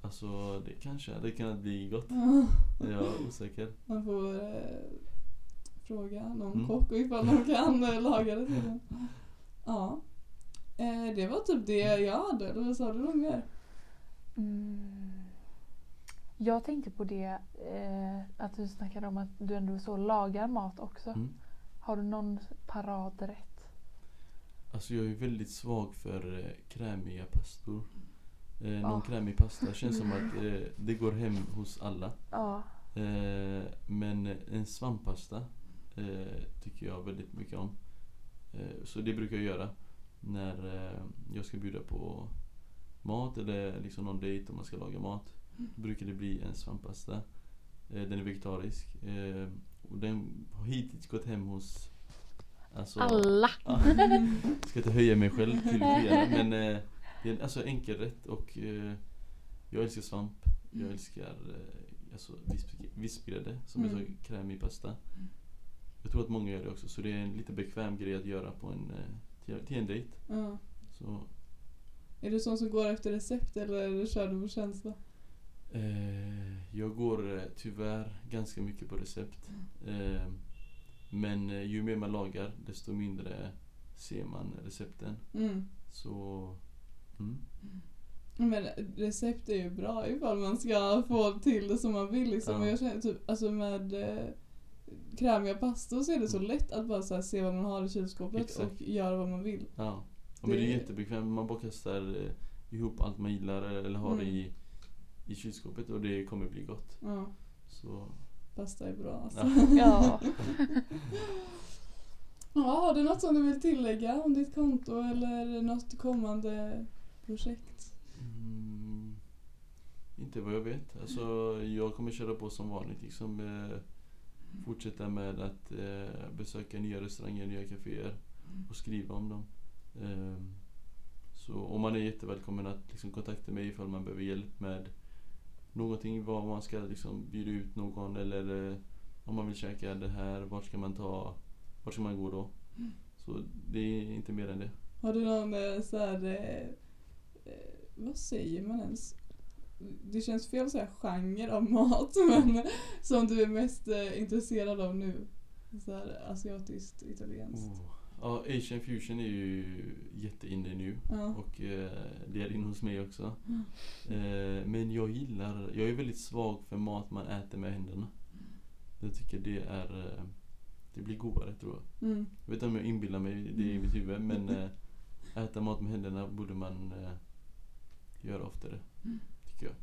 Speaker 3: Alltså det kanske hade kunnat bli gott.
Speaker 2: Ja,
Speaker 3: Jag är osäker.
Speaker 2: man får eh, fråga någon
Speaker 3: Mm.
Speaker 2: kock ifall de kan eh, laga det till en. Ja. Eh, det var typ det jag hade, eller sa du något mer?
Speaker 1: Mm. Jag tänkte på det eh, att du snackade om att du ändå så lagar mat också.
Speaker 3: Mm.
Speaker 1: Har du någon paradrätt?
Speaker 3: Alltså jag är väldigt svag för eh, krämiga pastor. Eh, någon
Speaker 1: Ah.
Speaker 3: krämig pasta känns som att eh, det går hem hos alla.
Speaker 1: Ja.
Speaker 3: Eh, men en svamppasta eh, tycker jag väldigt mycket om. Eh, så det brukar jag göra när eh, jag ska bjuda på mat eller liksom någon dejt om man ska laga mat. Då brukar det bli en svamppasta. Eh, den är vegetarisk. Eh, och den har hittills gått hem hos alltså,
Speaker 1: Alla!
Speaker 3: Ja. Jag ska inte höja mig själv till skyarna men eh, det är en alltså, enkelrätt och eh, jag älskar svamp. Jag älskar eh, alltså, visp, vispgrädde som är
Speaker 2: Mm.
Speaker 3: så krämig pasta. Jag tror att många gör det också så det är en lite bekväm grej att göra på en, eh, till, till en dejt.
Speaker 2: Ja.
Speaker 3: Så,
Speaker 2: Är du sån som går efter recept eller kör du på känsla?
Speaker 3: eh, jag går eh, tyvärr ganska mycket på recept. Eh, men eh, ju mer man lagar desto mindre ser man recepten.
Speaker 2: Mm.
Speaker 3: Så mm.
Speaker 2: Men recept är ju bra ifall man ska få till det som man vill liksom.
Speaker 3: Ja.
Speaker 2: Jag känner typ, alltså med eh, krämiga pastor så är det så lätt att bara här, se vad man har i kylskåpet
Speaker 3: Mm. Exakt.
Speaker 2: och göra vad man vill.
Speaker 3: Ja, ja men det är
Speaker 2: Det-
Speaker 3: jättebekvämt. Man bara kastar eh, ihop allt man gillar eller har
Speaker 2: Mm.
Speaker 3: i, i kylskåpet och det kommer bli gott.
Speaker 2: Ja,
Speaker 3: Så,
Speaker 2: pasta är bra alltså.
Speaker 3: ja.
Speaker 1: Ja.
Speaker 2: Ja, har du något som du vill tillägga om ditt konto eller något kommande projekt?
Speaker 3: Mm, inte vad jag vet. Alltså, jag kommer köra på som vanligt. Liksom, eh, fortsätta med att eh, besöka nya restauranger, nya kaféer och skriva om dem. Ehm, så, och man är jättevälkommen att liksom, kontakta mig ifall man behöver hjälp med någonting. Vad man ska liksom, bjuda ut någon eller eh, om man vill käka det här. Vart ska man ta? Vart ska man gå då? Så det är inte mer än det.
Speaker 2: Har du någon eh, så här, eh, eh, vad säger man ens? Det känns fel att säga genre av mat men som du är mest eh, intresserad av nu? Så här, asiatiskt, italienskt.
Speaker 3: Oh. Ja, Asian fusion är ju jätteinne nu.
Speaker 2: Ja.
Speaker 3: Och eh, det är inne hos mig också.
Speaker 2: Mm.
Speaker 3: Eh, men jag gillar, jag är väldigt svag för mat man äter med händerna. Jag tycker det är, eh, det blir godare tror jag.
Speaker 2: Mm.
Speaker 3: Jag vet inte om jag inbillar mig det i mitt huvud men eh, äta mat med händerna borde man eh, göra oftare. Tycker jag.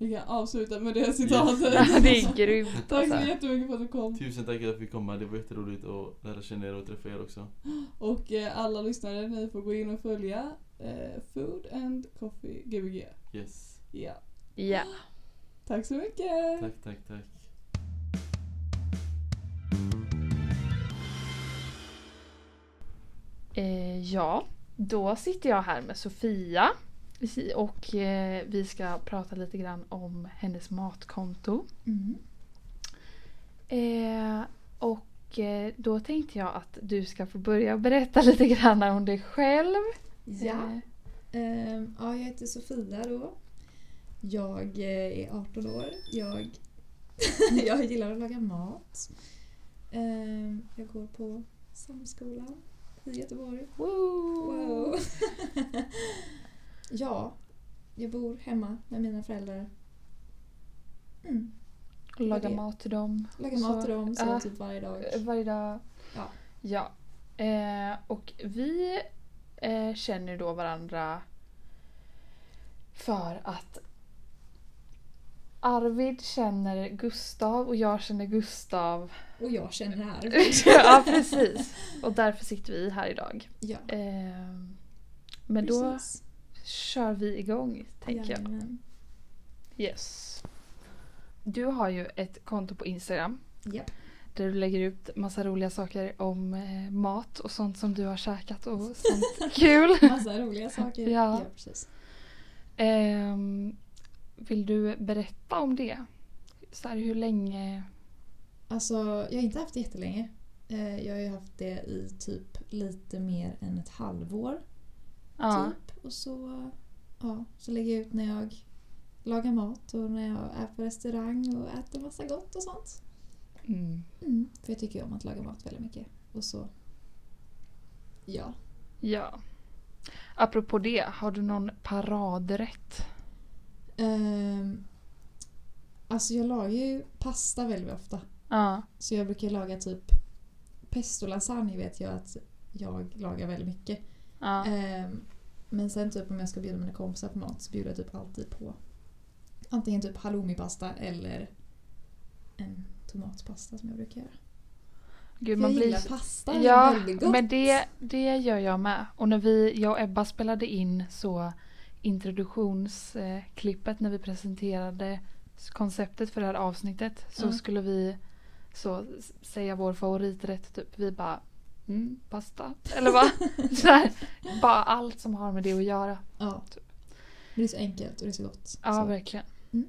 Speaker 2: Vi kan avsluta med det citatet.
Speaker 1: Ja, det är grymt
Speaker 2: Tack så
Speaker 1: alltså.
Speaker 2: jättemycket för att du kom.
Speaker 3: Tusen tack för att vi fick komma. Det var jätteroligt att lära känna er och träffa er också.
Speaker 2: Och eh, alla lyssnare, ni får gå in och följa eh, Food and Coffee Gbg.
Speaker 3: Yes.
Speaker 2: Ja.
Speaker 1: Ja.
Speaker 2: Tack så mycket!
Speaker 3: Tack, tack, tack.
Speaker 1: Eh, ja, då sitter jag här med Sofia. Och eh, vi ska prata lite grann om hennes matkonto.
Speaker 4: Mm.
Speaker 1: Eh, och eh, då tänkte jag att du ska få börja berätta lite grann om dig själv.
Speaker 4: Ja.
Speaker 1: Eh,
Speaker 4: Ehm, ja, jag heter Sofia då. Jag eh, är 18 år. Jag, jag gillar att laga mat. Ehm, jag går på Samskolan i Göteborg.
Speaker 1: woo!
Speaker 4: Wow. ja, jag bor hemma med mina föräldrar. Mm.
Speaker 1: Laga
Speaker 4: det.
Speaker 1: mat till dem.
Speaker 4: Lagar
Speaker 1: Så-
Speaker 4: mat till dem så
Speaker 1: ja.
Speaker 4: typ varje dag.
Speaker 1: Eh, Varje dag.
Speaker 4: Ja.
Speaker 1: Ja. Eh, och vi eh, känner då varandra för att Arvid känner Gustav och jag känner Gustav.
Speaker 4: Och jag känner här.
Speaker 1: ja, precis. Och därför sitter vi här idag.
Speaker 4: ja,
Speaker 1: Eh, men då
Speaker 4: precis.
Speaker 1: Kör vi igång, tänker jag. Yes. Du har ju ett konto på Instagram
Speaker 4: Ja.
Speaker 1: där du lägger ut massa roliga saker om eh, mat och sånt som du har käkat och sånt kul.
Speaker 4: Massa roliga saker.
Speaker 1: Ja.
Speaker 4: ja precis.
Speaker 1: Ehm, vill du berätta om det? Så här, hur länge?
Speaker 4: Alltså, jag har inte haft det jättelänge. Eh, Jag har ju haft det i typ lite mer än ett halvår.
Speaker 1: Ja.
Speaker 4: Typ. Och så, ja, så lägger jag ut när jag lagar mat och när jag är på restaurang och äter massa gott och sånt.
Speaker 1: Mm.
Speaker 4: Mm, för jag tycker ju om att laga mat väldigt mycket. Och så... Ja.
Speaker 1: Ja. Apropå det, har du någon paradrätt?
Speaker 4: Um, alltså jag lagar ju pasta väldigt ofta.
Speaker 1: Ja.
Speaker 4: Så jag brukar laga typ pesto lasagne vet jag att jag lagar väldigt mycket.
Speaker 1: Ja.
Speaker 4: Ehm, men sen typ om jag ska bjuda mina kompisar på mat så bjuder jag typ alltid på antingen typ halloumipasta eller en tomatpasta som jag brukar göra.
Speaker 1: Gud, man
Speaker 4: jag
Speaker 1: blir...
Speaker 4: gillar pasta, det är
Speaker 1: Ja,
Speaker 4: väldigt gott.
Speaker 1: men det, det gör jag med. Och när vi, jag och Ebba spelade in så introduktionsklippet när vi presenterade konceptet för det här avsnittet så
Speaker 4: Ja.
Speaker 1: skulle vi så säga vår favoriträtt typ. Vi bara mm, pasta. Eller vad? så här, bara allt som har med det att göra.
Speaker 4: Ja. Det är så enkelt och det är så gott.
Speaker 1: Ja,
Speaker 4: så.
Speaker 1: verkligen.
Speaker 4: Mm.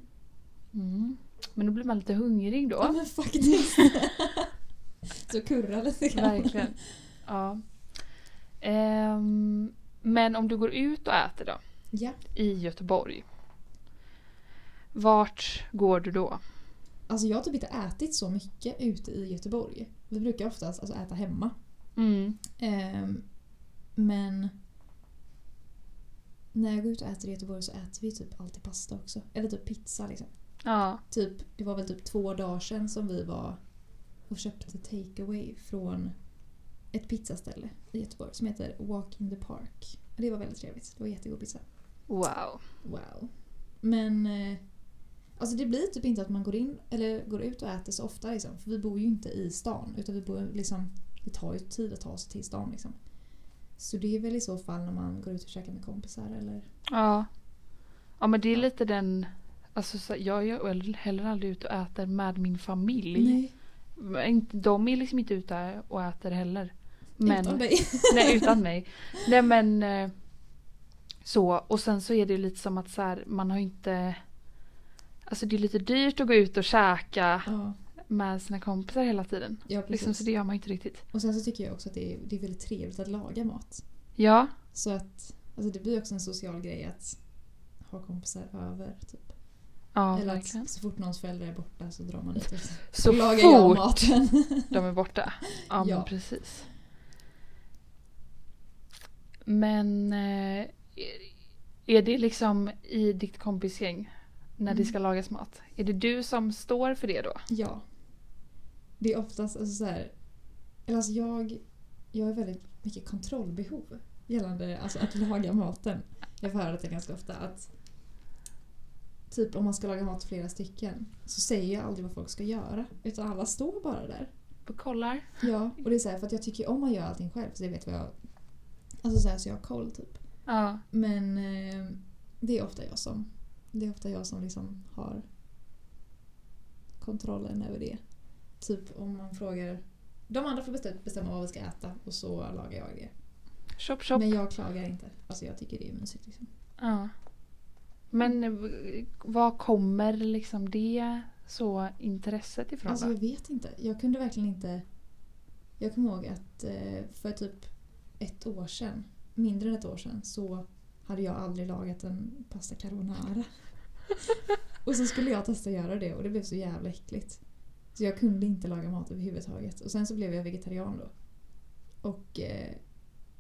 Speaker 1: Mm. Men då blir man lite hungrig då.
Speaker 4: Ja men faktiskt. så kurra lite grann.
Speaker 1: Verkligen. Ja. Ehm, men om du går ut och äter då?
Speaker 4: Ja.
Speaker 1: I Göteborg. Vart går du då?
Speaker 4: Alltså jag har typ inte ätit så mycket ute i Göteborg. Vi brukar oftast alltså, äta hemma.
Speaker 1: Mm.
Speaker 4: Ehm, men när jag går ut och äter i Göteborg så äter vi typ alltid pasta också. Eller typ pizza liksom.
Speaker 1: Ja.
Speaker 4: Typ, det var väl typ två dagar sedan som vi var och köpte takeaway från ett pizzaställe i Göteborg som heter Walk in the Park. Och Det var väldigt trevligt. Det var jättegod pizza.
Speaker 1: Wow.
Speaker 4: Wow. Men eh, alltså det blir typ inte att man går in eller går ut och äter så ofta liksom. För vi bor ju inte i stan utan vi bor liksom det tar ju tid att ta sig till stan liksom. Så det är väl i så fall när man går ut och käkar med kompisar eller...
Speaker 1: Ja. Ja men det är lite den... Alltså, så, jag är heller aldrig ute och äter med min familj.
Speaker 4: Nej,
Speaker 1: De är liksom inte ute och äter heller. Men,
Speaker 4: utan dig.
Speaker 1: Nej, utan mig. Nej men eh, så. Och sen så är det lite som att så här, man har inte... Alltså det är lite dyrt att gå ut och käka
Speaker 4: ja,
Speaker 1: med sina kompisar hela tiden.
Speaker 4: ja, precis.
Speaker 1: Liksom, så det gör man inte riktigt.
Speaker 4: Och sen så tycker jag också att det är, det är väldigt trevligt att laga mat.
Speaker 1: Ja,
Speaker 4: Så att alltså det blir också en social grej att ha kompisar över. Typ.
Speaker 1: ja
Speaker 4: Eller
Speaker 1: verkligen.
Speaker 4: att så fort någons förälder är borta så drar man dit och
Speaker 1: Så
Speaker 4: så lagar jag
Speaker 1: fort
Speaker 4: maten.
Speaker 1: de är borta. Ja,
Speaker 4: Ja.
Speaker 1: men precis. Men eh, är det liksom i ditt kompisgäng när det
Speaker 4: Mm.
Speaker 1: ska lagas mat? Är det du som står för det då?
Speaker 4: Ja. Det är oftast alltså så här, eller alltså jag, jag har väldigt mycket kontrollbehov gällande alltså att laga maten. Jag får höra det ganska ofta att typ om man ska laga mat flera stycken så säger jag aldrig vad folk ska göra utan alla står bara där.
Speaker 1: Och kollar?
Speaker 4: Ja, och det är så här, för att jag tycker om att göra allting själv så jag vet vad jag... Alltså så, här, så jag har koll typ.
Speaker 1: Ja.
Speaker 4: Men eh, det är ofta jag som det är ofta jag som liksom har kontrollen över det. Typ om man frågar... De andra får bestäm- bestämma vad vi ska äta och så lagar jag det.
Speaker 1: Chop chop.
Speaker 4: Men jag klagar inte. Alltså jag tycker det är mysigt. Liksom.
Speaker 1: Ja. Men eh, var kommer liksom det så intresset ifrån
Speaker 4: Alltså
Speaker 1: då?
Speaker 4: jag vet inte. Jag kunde verkligen inte... Jag kommer ihåg att eh, för typ ett år sedan, mindre än ett år sedan, så hade jag aldrig lagat en pasta carbonara. och så skulle jag testa att göra det och det blev så jävla äckligt. Så jag kunde inte laga mat överhuvudtaget. Och sen så blev jag vegetarian då. Och eh,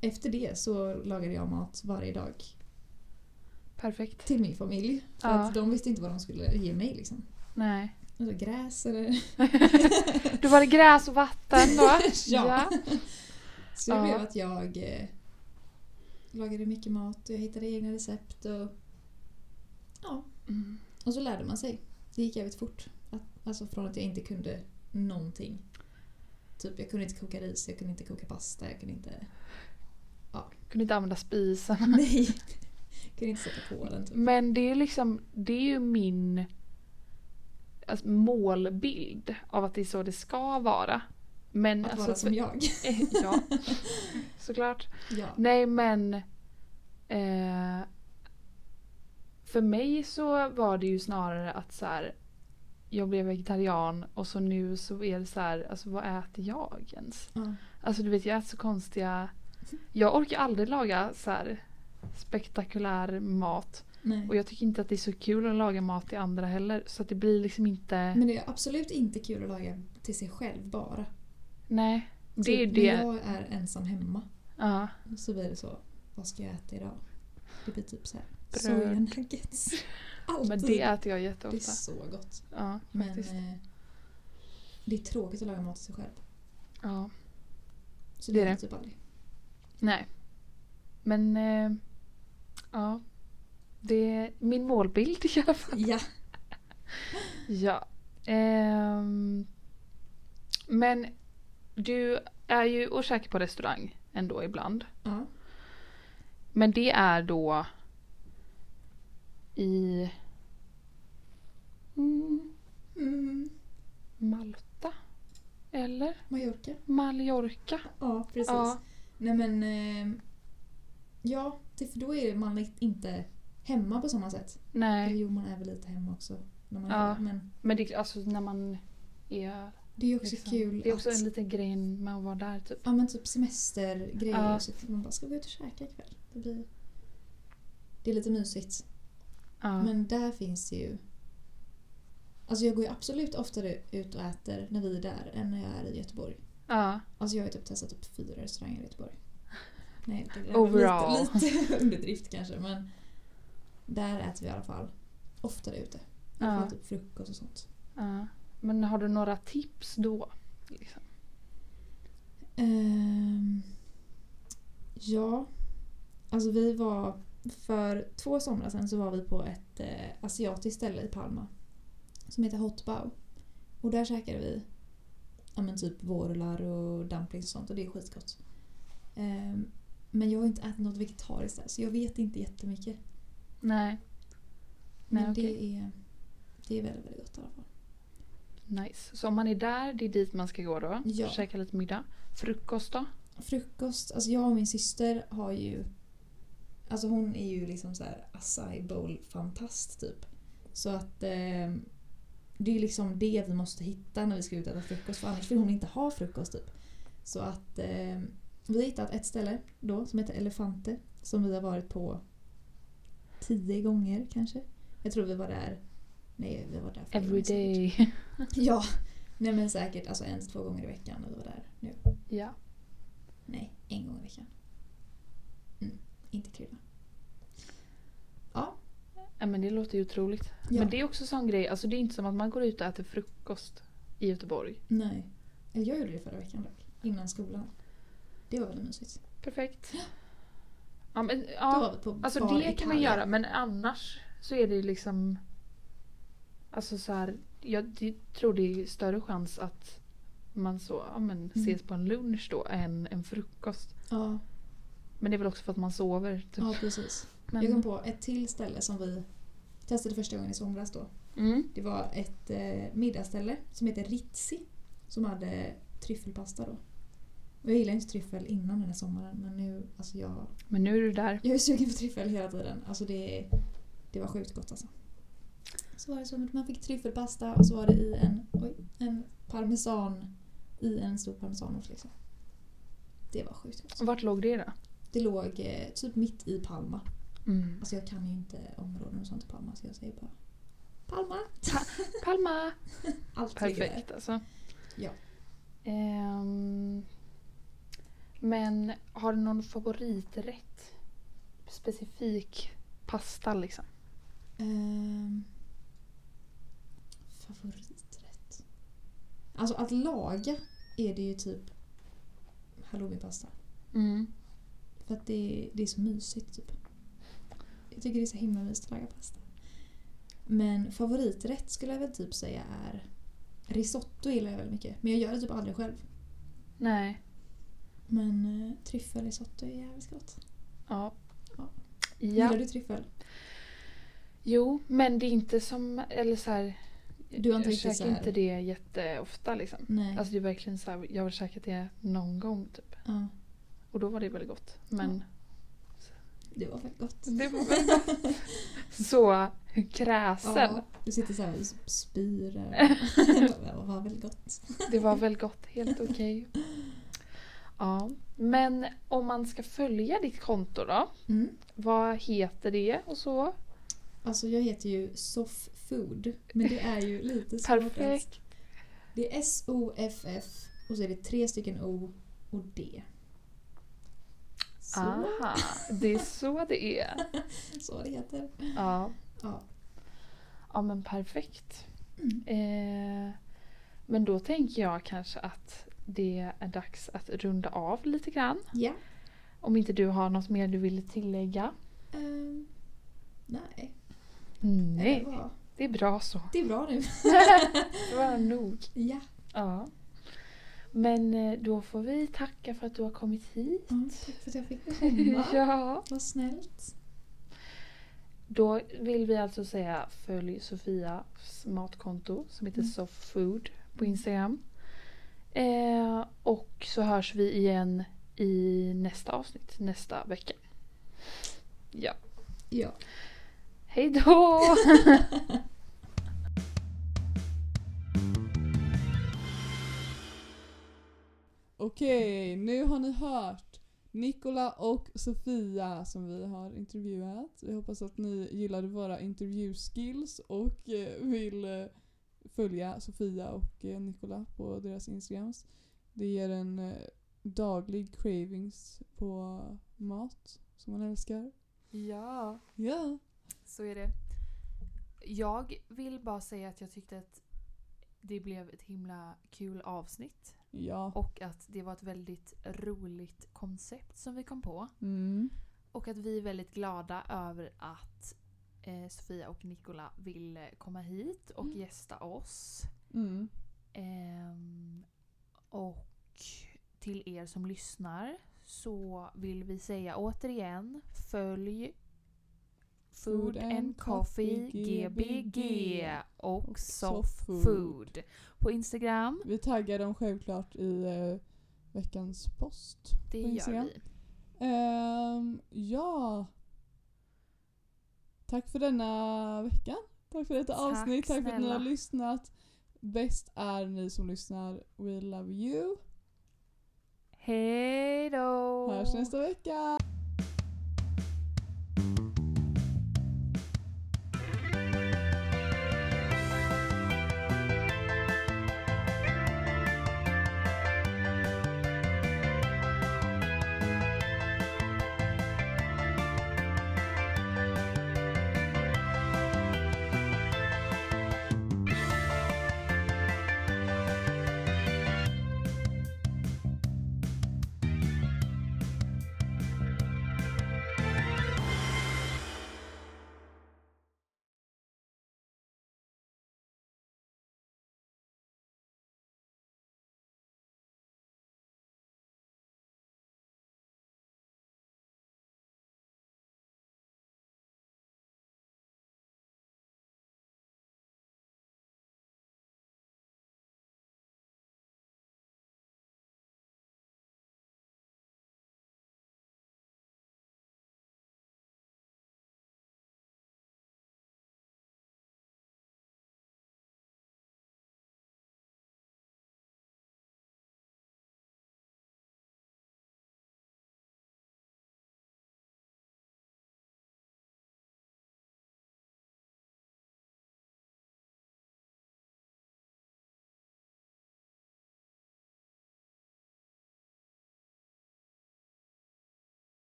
Speaker 4: efter det så lagade jag mat varje dag
Speaker 1: Perfekt.
Speaker 4: till min familj. För
Speaker 1: Ja.
Speaker 4: att de visste inte vad de skulle ge mig liksom.
Speaker 1: Nej.
Speaker 4: Alltså gräs eller...
Speaker 1: Då var det gräs och vatten då?
Speaker 4: Ja. Så det
Speaker 1: Ja.
Speaker 4: blev att jag eh, lagade mycket mat och jag hittade egna recept och ja,
Speaker 1: Mm.
Speaker 4: och så lärde man sig. Det gick jävligt fort. Alltså från att jag inte kunde någonting. Typ jag kunde inte koka ris, jag kunde inte koka pasta, jag kunde inte...
Speaker 1: Kunde inte använda spisen.
Speaker 4: Nej! Jag kunde inte sätta på den typ.
Speaker 1: Men det är liksom, det är ju min alltså, målbild av att det är så det ska vara. Men
Speaker 4: Att
Speaker 1: alltså,
Speaker 4: vara som jag.
Speaker 1: Eh, ja, såklart.
Speaker 4: Ja.
Speaker 1: Nej men eh, För mig så var det ju snarare att så här, jag blev vegetarian och så nu så är det så här, alltså vad äter jag ens?
Speaker 4: Ja.
Speaker 1: Alltså du vet jag äter så konstiga Jag orkar aldrig laga så här spektakulär mat.
Speaker 4: Nej.
Speaker 1: Och jag tycker inte att det är så kul att laga mat till andra heller. Så att det blir liksom inte...
Speaker 4: Men det är absolut inte kul att laga till sig själv bara.
Speaker 1: Nej, det är ju
Speaker 4: Typ
Speaker 1: det.
Speaker 4: När jag är ensam hemma
Speaker 1: Ja.
Speaker 4: så blir det så. Vad ska jag äta idag? Det blir typ så här.
Speaker 1: Bröd.
Speaker 4: Sojanuggets. Alltid.
Speaker 1: Men det äter jag
Speaker 4: Det är
Speaker 1: jätteofta.
Speaker 4: så gott.
Speaker 1: Ja,
Speaker 4: Men eh, det är tråkigt att laga mat till sig själv.
Speaker 1: Ja.
Speaker 4: Så
Speaker 1: Det
Speaker 4: det
Speaker 1: är det.
Speaker 4: typ aldrig.
Speaker 1: Nej. Men eh, ja. Det är min målbild i alla fall.
Speaker 4: Ja.
Speaker 1: Ja. Ehm, men du är ju och käkar på restaurang ändå ibland.
Speaker 4: ja.
Speaker 1: Men det är då i mm,
Speaker 4: Mm.
Speaker 1: Malta? Eller
Speaker 4: Mallorca.
Speaker 1: Mallorca?
Speaker 4: Ja, precis.
Speaker 1: Ja.
Speaker 4: Nej men... Eh, ja, det, för då är man inte hemma på samma sätt. Eller
Speaker 1: Nej,
Speaker 4: jo, man är väl lite hemma också. När man
Speaker 1: Ja.
Speaker 4: är, men
Speaker 1: men det, alltså när man är...
Speaker 4: det är också
Speaker 1: Liksom,
Speaker 4: kul
Speaker 1: det är också
Speaker 4: att...
Speaker 1: en liten grej med att vara där typ.
Speaker 4: Ja men typ semestergrejer.
Speaker 1: Ja.
Speaker 4: Så man bara ska gå ut och käka ikväll. Det blir... Det är lite mysigt.
Speaker 1: Ja.
Speaker 4: Men där finns det ju... Alltså jag går ju absolut oftare ut och äter när vi är där än när jag är i Göteborg.
Speaker 1: ja.
Speaker 4: Alltså jag har ju typ testat upp fyra restauranger i Göteborg. Nej, det är
Speaker 1: Overall.
Speaker 4: lite, lite underdrift kanske men där äter vi i alla fall oftare ute. I alla fall typ frukost och sånt.
Speaker 1: ja. Men har du några tips då? Liksom?
Speaker 4: Ehm, ja, alltså vi var för två somrar sedan så var vi på ett eh, asiatiskt ställe i Palma som heter Hot Bao. Och där käkade vi ja, men typ vårrullar och dumplings och sånt och det är skitgott. Ehm, men jag har inte ätit något vegetariskt där så jag vet inte jättemycket.
Speaker 1: Nej. Nej,
Speaker 4: Men
Speaker 1: okej.
Speaker 4: det, är, det är väldigt, väldigt gott i alla fall.
Speaker 1: Nice. Så om man är där, det är dit man ska gå då?
Speaker 4: Ja.
Speaker 1: Käka lite middag. Frukost då?
Speaker 4: Frukost, alltså jag och min syster har ju... Alltså hon är ju liksom så här acai bowl fantast typ. Så att eh, det är liksom det vi måste hitta när vi ska ut och äta frukost för annars vill hon inte ha frukost typ. Så att eh, vi har hittat ett ställe då som heter Elefante som vi har varit på tio gånger kanske. Jag tror vi var där... Nej, vi var där flera
Speaker 1: Every day.
Speaker 4: Ja, nej men säkert alltså en till två gånger i veckan när vi var där nu.
Speaker 1: ja.
Speaker 4: Nej, en gång i veckan. Inte krydda. Ja,
Speaker 1: ja. men det låter ju otroligt.
Speaker 4: Ja.
Speaker 1: Men det är också en sån grej. Alltså det är inte som att man går ut och äter frukost i Göteborg.
Speaker 4: nej. Eller jag gjorde det förra veckan dock. Innan skolan. Det var väldigt mysigt.
Speaker 1: Perfekt. Ja, men, ja. Alltså det kan man göra men annars så är det ju liksom... Alltså så här, jag tror det är större chans att man så, ja, men
Speaker 4: Mm.
Speaker 1: ses på en lunch då än en frukost.
Speaker 4: Ja,
Speaker 1: Men det är väl också för att man sover. Typ.
Speaker 4: ja, precis.
Speaker 1: men,
Speaker 4: Jag kom på ett till ställe som vi testade första gången i somras då.
Speaker 1: mm.
Speaker 4: Det var ett eh, middagsställe som heter Ritzi. Som hade tryffelpasta då. Och jag gillar inte tryffel innan den här sommaren men nu, alltså jag
Speaker 1: men nu är du där.
Speaker 4: Jag är sugen på tryffel hela tiden. Alltså det, det var sjukt gott alltså. Så var det så att man fick tryffelpasta och så var det i en, oj, en parmesan i en stor parmesanost liksom. Det var sjukt gott.
Speaker 1: Vart låg det då?
Speaker 4: Det låg eh, typ mitt i Palma.
Speaker 1: Mm.
Speaker 4: Alltså jag kan ju inte områden och sånt i Palma så jag säger bara Palma!
Speaker 1: Palma!
Speaker 4: Allt.
Speaker 1: Perfekt alltså.
Speaker 4: Ja.
Speaker 1: Ehm, men har du någon favoriträtt? Specifik pasta liksom?
Speaker 4: Ehm, favoriträtt? Alltså att laga är det ju typ halloumipasta.
Speaker 1: Mm.
Speaker 4: För att det, det är så mysigt typ. Jag tycker det är så himla mysigt att laga pasta. Men favoriträtt skulle jag väl typ säga är risotto gillar jag väldigt mycket. Men jag gör det typ aldrig själv.
Speaker 1: Nej.
Speaker 4: Men eh, tryffelrisotto är jävligt gott.
Speaker 1: Ja.
Speaker 4: Ja. Gillar du tryffel?
Speaker 1: Jo, men det är inte som... Eller så här,
Speaker 4: Du har inte
Speaker 1: jag käkar inte det jätteofta liksom.
Speaker 4: Nej.
Speaker 1: Alltså det är verkligen så här, jag har käkat det någon gång typ.
Speaker 4: ja,
Speaker 1: Och då var det väldigt gott. Men
Speaker 4: det var väldigt gott.
Speaker 1: det var väldigt gott. Så kräsen.
Speaker 4: Ja, du sitter så här och spyr. det var väldigt gott.
Speaker 1: Det var väl gott, helt okej. Ja, men om man ska följa ditt konto då?
Speaker 4: Mm.
Speaker 1: Vad heter det och så?
Speaker 4: Alltså jag heter ju Soft Food. Men det är ju lite svårt
Speaker 1: Perfekt.
Speaker 4: Det är S-O-F-F och så är det tre stycken O och D. Så,
Speaker 1: Aha, det är så det är.
Speaker 4: så det heter.
Speaker 1: Ja,
Speaker 4: Ja.
Speaker 1: ja men perfekt.
Speaker 4: Mm.
Speaker 1: Eh, men då tänker jag kanske att det är dags att runda av lite grann.
Speaker 4: Ja.
Speaker 1: Om inte du har något mer du vill tillägga?
Speaker 4: Ehm, nej.
Speaker 1: Nej,
Speaker 4: det
Speaker 1: är bra så.
Speaker 4: det är bra nu.
Speaker 1: Det var nog.
Speaker 4: Ja.
Speaker 1: Ja. Men eh, då får vi tacka för att du har kommit hit.
Speaker 4: Mm, tack för att jag fick komma.
Speaker 1: ja.
Speaker 4: Vad snällt.
Speaker 1: Då vill vi alltså säga följ Sofias matkonto som heter
Speaker 4: Mm.
Speaker 1: softfood på Instagram. Eh, och så hörs vi igen i nästa avsnitt nästa vecka. Ja.
Speaker 4: Ja.
Speaker 1: Hej då!
Speaker 2: Okej, nu har ni hört Nikola och Sofia som vi har intervjuat. Vi hoppas att ni gillade våra intervjuskills och eh, vill eh, följa Sofia och eh, Nikola på deras Instagrams. Det ger en daglig cravings på mat som man älskar.
Speaker 1: ja,
Speaker 2: Ja.
Speaker 1: så är det. Jag vill bara säga att jag tyckte att det blev ett himla kul avsnitt.
Speaker 2: Ja.
Speaker 1: Och att det var ett väldigt roligt koncept som vi kom på.
Speaker 2: Mm.
Speaker 1: Och att vi är väldigt glada över att eh, Sofia och Nikola vill eh, komma hit och
Speaker 2: Mm.
Speaker 1: gästa oss.
Speaker 2: Mm.
Speaker 1: Ehm, och till er som lyssnar så vill vi säga återigen följ Food and Coffee GBG och
Speaker 2: Och
Speaker 1: Soft
Speaker 2: Soft
Speaker 1: Food på Instagram.
Speaker 2: Vi taggar dem självklart i eh, veckans post.
Speaker 1: Det
Speaker 2: på
Speaker 1: gör vi.
Speaker 2: Ehm, ja. Tack för denna vecka. Tack för detta
Speaker 1: Tack
Speaker 2: avsnitt. Tack för att ni har
Speaker 1: snälla.
Speaker 2: lyssnat. Bäst är ni som lyssnar. We love you.
Speaker 1: Hej då!
Speaker 2: Hörs nästa vecka.